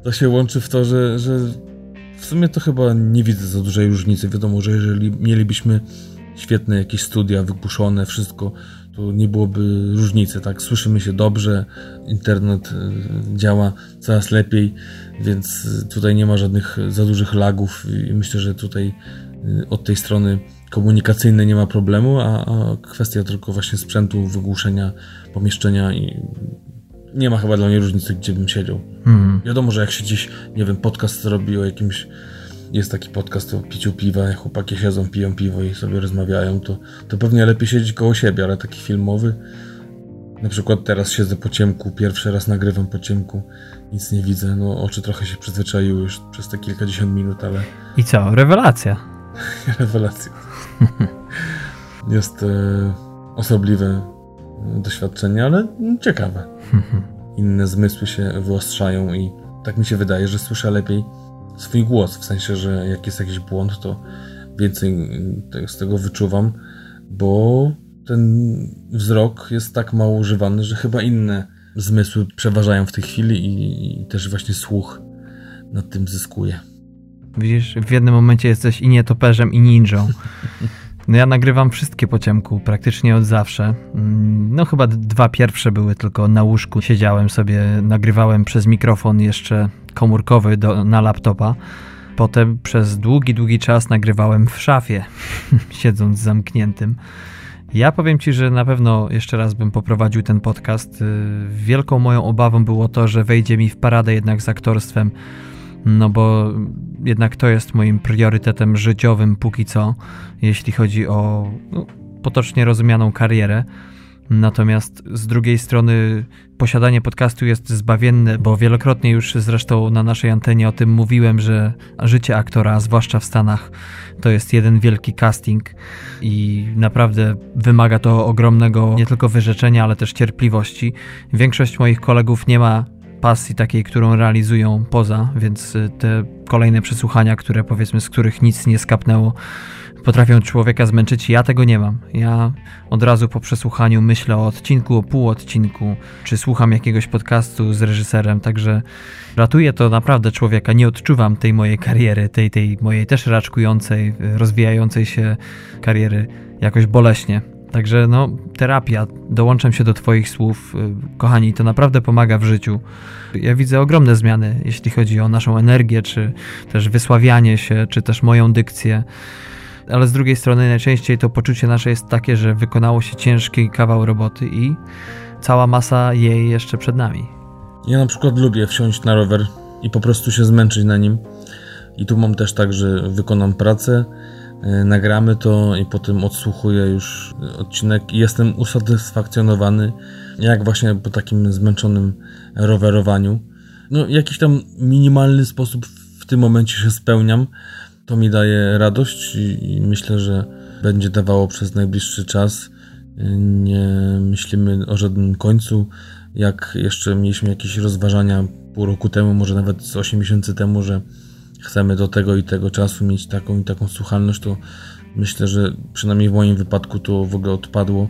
to się łączy w to, że, że w sumie to chyba nie widzę za dużej różnicy. Wiadomo, że jeżeli mielibyśmy świetne jakieś studia, wypuszczone, wszystko, to nie byłoby różnicy, tak? Słyszymy się dobrze, internet e, działa coraz lepiej, więc tutaj nie ma żadnych za dużych lagów i myślę, że tutaj e, od tej strony komunikacyjnej nie ma problemu, a, a kwestia tylko właśnie sprzętu, wygłuszenia, pomieszczenia i nie ma chyba dla mnie różnicy, gdzie bym siedział. Mm. Wiadomo, że jak się gdzieś, nie wiem, podcast robi o jakimś jest taki podcast o piciu piwa, jak chłopaki siedzą, piją piwo i sobie rozmawiają, to, to pewnie lepiej siedzieć koło siebie, ale taki filmowy, na przykład teraz siedzę po ciemku, pierwszy raz nagrywam po ciemku, nic nie widzę, no oczy trochę się przyzwyczaiły już przez te kilkadziesiąt minut, ale... I co? Rewelacja. Rewelacja. Jest e, osobliwe doświadczenie, ale ciekawe. Inne zmysły się wyostrzają i tak mi się wydaje, że słyszę lepiej swój głos, w sensie, że jak jest jakiś błąd, to więcej z tego wyczuwam, bo ten wzrok jest tak mało używany, że chyba inne zmysły przeważają w tej chwili i, i też właśnie słuch nad tym zyskuje. Widzisz, w jednym momencie jesteś i nietoperzem, i ninją. No ja nagrywam wszystkie po ciemku, praktycznie od zawsze. Mm, no chyba dwa pierwsze były tylko na łóżku. Siedziałem sobie, nagrywałem przez mikrofon jeszcze komórkowy do, na laptopa. Potem przez długi, długi czas nagrywałem w szafie, siedząc zamkniętym. Ja powiem Ci, że na pewno jeszcze raz bym poprowadził ten podcast. Y, wielką moją obawą było to, że wejdzie mi w paradę jednak z aktorstwem, no bo jednak to jest moim priorytetem życiowym póki co, jeśli chodzi o no, potocznie rozumianą karierę. Natomiast z drugiej strony posiadanie podcastu jest zbawienne, bo wielokrotnie już zresztą na naszej antenie o tym mówiłem, że życie aktora, zwłaszcza w Stanach, to jest jeden wielki casting i naprawdę wymaga to ogromnego nie tylko wyrzeczenia, ale też cierpliwości. Większość moich kolegów nie ma pasji takiej, którą realizują poza, więc te kolejne przesłuchania, które powiedzmy, z których nic nie skapnęło, potrafią człowieka zmęczyć. Ja tego nie mam. Ja od razu po przesłuchaniu myślę o odcinku, o półodcinku, czy słucham jakiegoś podcastu z reżyserem, także ratuje to naprawdę człowieka. Nie odczuwam tej mojej kariery, tej, tej mojej też raczkującej, rozwijającej się kariery jakoś boleśnie. Także no, terapia, dołączam się do Twoich słów. Kochani, to naprawdę pomaga w życiu. Ja widzę ogromne zmiany, jeśli chodzi o naszą energię, czy też wysławianie się, czy też moją dykcję ale z drugiej strony najczęściej to poczucie nasze jest takie, że wykonało się ciężki kawał roboty i cała masa jej jeszcze przed nami. Ja na przykład lubię wsiąść na rower i po prostu się zmęczyć na nim. I tu mam też tak, że wykonam pracę, nagramy to i potem odsłuchuję już odcinek i jestem usatysfakcjonowany, jak właśnie po takim zmęczonym rowerowaniu. No, jakiś tam minimalny sposób w tym momencie się spełniam, to mi daje radość i myślę, że będzie dawało przez najbliższy czas. Nie myślimy o żadnym końcu. Jak jeszcze mieliśmy jakieś rozważania pół roku temu, może nawet z 8 miesięcy temu, że chcemy do tego i tego czasu mieć taką i taką słuchalność, to myślę, że przynajmniej w moim wypadku to w ogóle odpadło.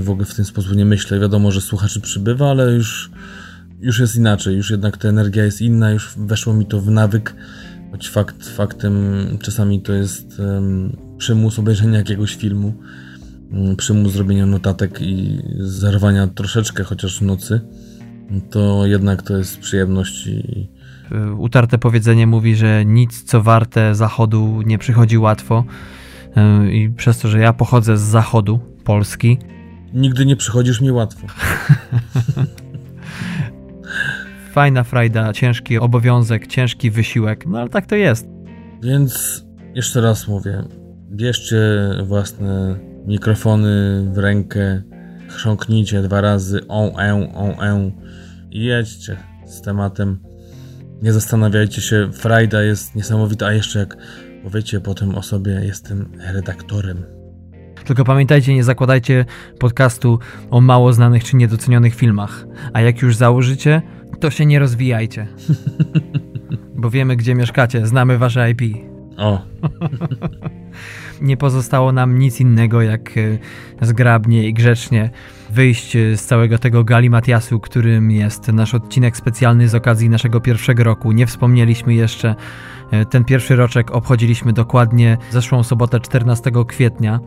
W ogóle w ten sposób nie myślę. Wiadomo, że słuchaczy przybywa, ale już, już jest inaczej. Już jednak ta energia jest inna, już weszło mi to w nawyk Choć fakt faktem czasami to jest um, przymus obejrzenia jakiegoś filmu, um, przymus zrobienia notatek i zerwania troszeczkę chociaż w nocy, to jednak to jest przyjemność i, Utarte powiedzenie mówi, że nic co warte zachodu nie przychodzi łatwo. Y, I przez to, że ja pochodzę z zachodu Polski. Nigdy nie przychodzisz mi łatwo. fajna frajda, ciężki obowiązek, ciężki wysiłek, no ale tak to jest. Więc jeszcze raz mówię, bierzcie własne mikrofony w rękę, chrząknijcie dwa razy on, e, on, e i jedźcie z tematem. Nie zastanawiajcie się, frajda jest niesamowita, a jeszcze jak Powiecie potem o sobie, jestem redaktorem. Tylko pamiętajcie, nie zakładajcie podcastu o mało znanych czy niedocenionych filmach. A jak już założycie, to się nie rozwijajcie. Bo wiemy, gdzie mieszkacie, znamy wasze IP. O. nie pozostało nam nic innego, jak e, zgrabnie i grzecznie wyjść z całego tego galimatiasu, którym jest nasz odcinek specjalny z okazji naszego pierwszego roku. Nie wspomnieliśmy jeszcze, e, ten pierwszy roczek obchodziliśmy dokładnie zeszłą sobotę 14 kwietnia.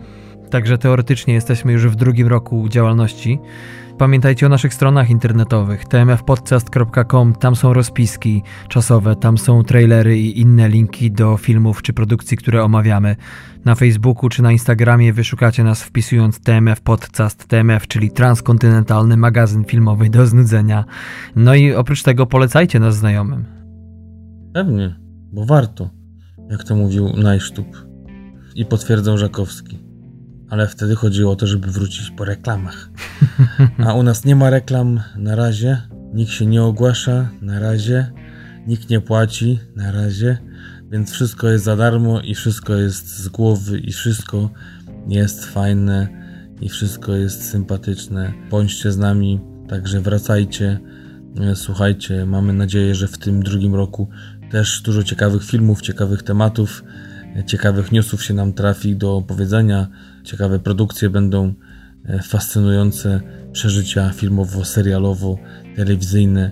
Także teoretycznie jesteśmy już w drugim roku działalności. Pamiętajcie o naszych stronach internetowych tmfpodcast.com, tam są rozpiski czasowe, tam są trailery i inne linki do filmów czy produkcji, które omawiamy. Na Facebooku czy na Instagramie wyszukacie nas wpisując TMF Podcast TMF, czyli transkontynentalny magazyn filmowy do znudzenia. No i oprócz tego polecajcie nas znajomym. Pewnie, bo warto, jak to mówił Najsztub i potwierdzał Żakowski ale wtedy chodziło o to, żeby wrócić po reklamach. A u nas nie ma reklam na razie, nikt się nie ogłasza na razie, nikt nie płaci na razie, więc wszystko jest za darmo i wszystko jest z głowy i wszystko jest fajne i wszystko jest sympatyczne. Bądźcie z nami, także wracajcie, słuchajcie. Mamy nadzieję, że w tym drugim roku też dużo ciekawych filmów, ciekawych tematów, ciekawych newsów się nam trafi do opowiedzenia Ciekawe produkcje będą, e, fascynujące przeżycia filmowo-serialowo-telewizyjne e,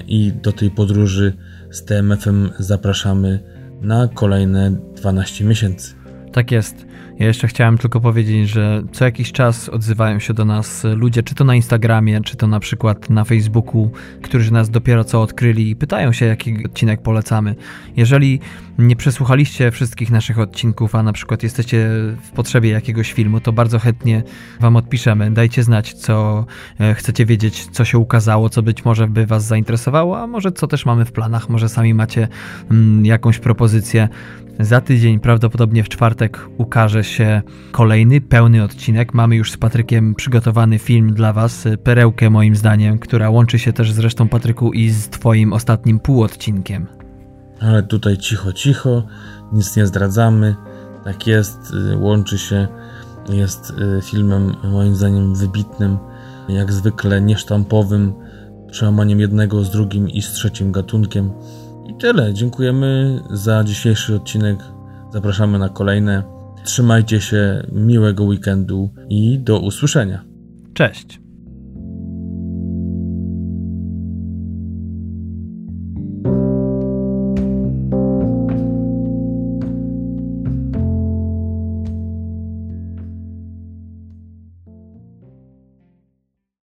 i do tej podróży z TMF-em zapraszamy na kolejne 12 miesięcy. Tak jest. Ja jeszcze chciałem tylko powiedzieć, że co jakiś czas odzywają się do nas ludzie, czy to na Instagramie, czy to na przykład na Facebooku, którzy nas dopiero co odkryli i pytają się, jaki odcinek polecamy. Jeżeli nie przesłuchaliście wszystkich naszych odcinków, a na przykład jesteście w potrzebie jakiegoś filmu, to bardzo chętnie Wam odpiszemy. Dajcie znać, co e, chcecie wiedzieć, co się ukazało, co być może by Was zainteresowało, a może co też mamy w planach, może sami macie mm, jakąś propozycję. Za tydzień, prawdopodobnie w czwartek, ukaże się kolejny pełny odcinek. Mamy już z Patrykiem przygotowany film dla Was, perełkę moim zdaniem, która łączy się też z resztą Patryku i z Twoim ostatnim półodcinkiem. Ale tutaj cicho, cicho, nic nie zdradzamy. Tak jest, y, łączy się, jest y, filmem moim zdaniem wybitnym, jak zwykle niesztampowym, przełamaniem jednego z drugim i z trzecim gatunkiem. I tyle. Dziękujemy za dzisiejszy odcinek. Zapraszamy na kolejne. Trzymajcie się, miłego weekendu i do usłyszenia. Cześć.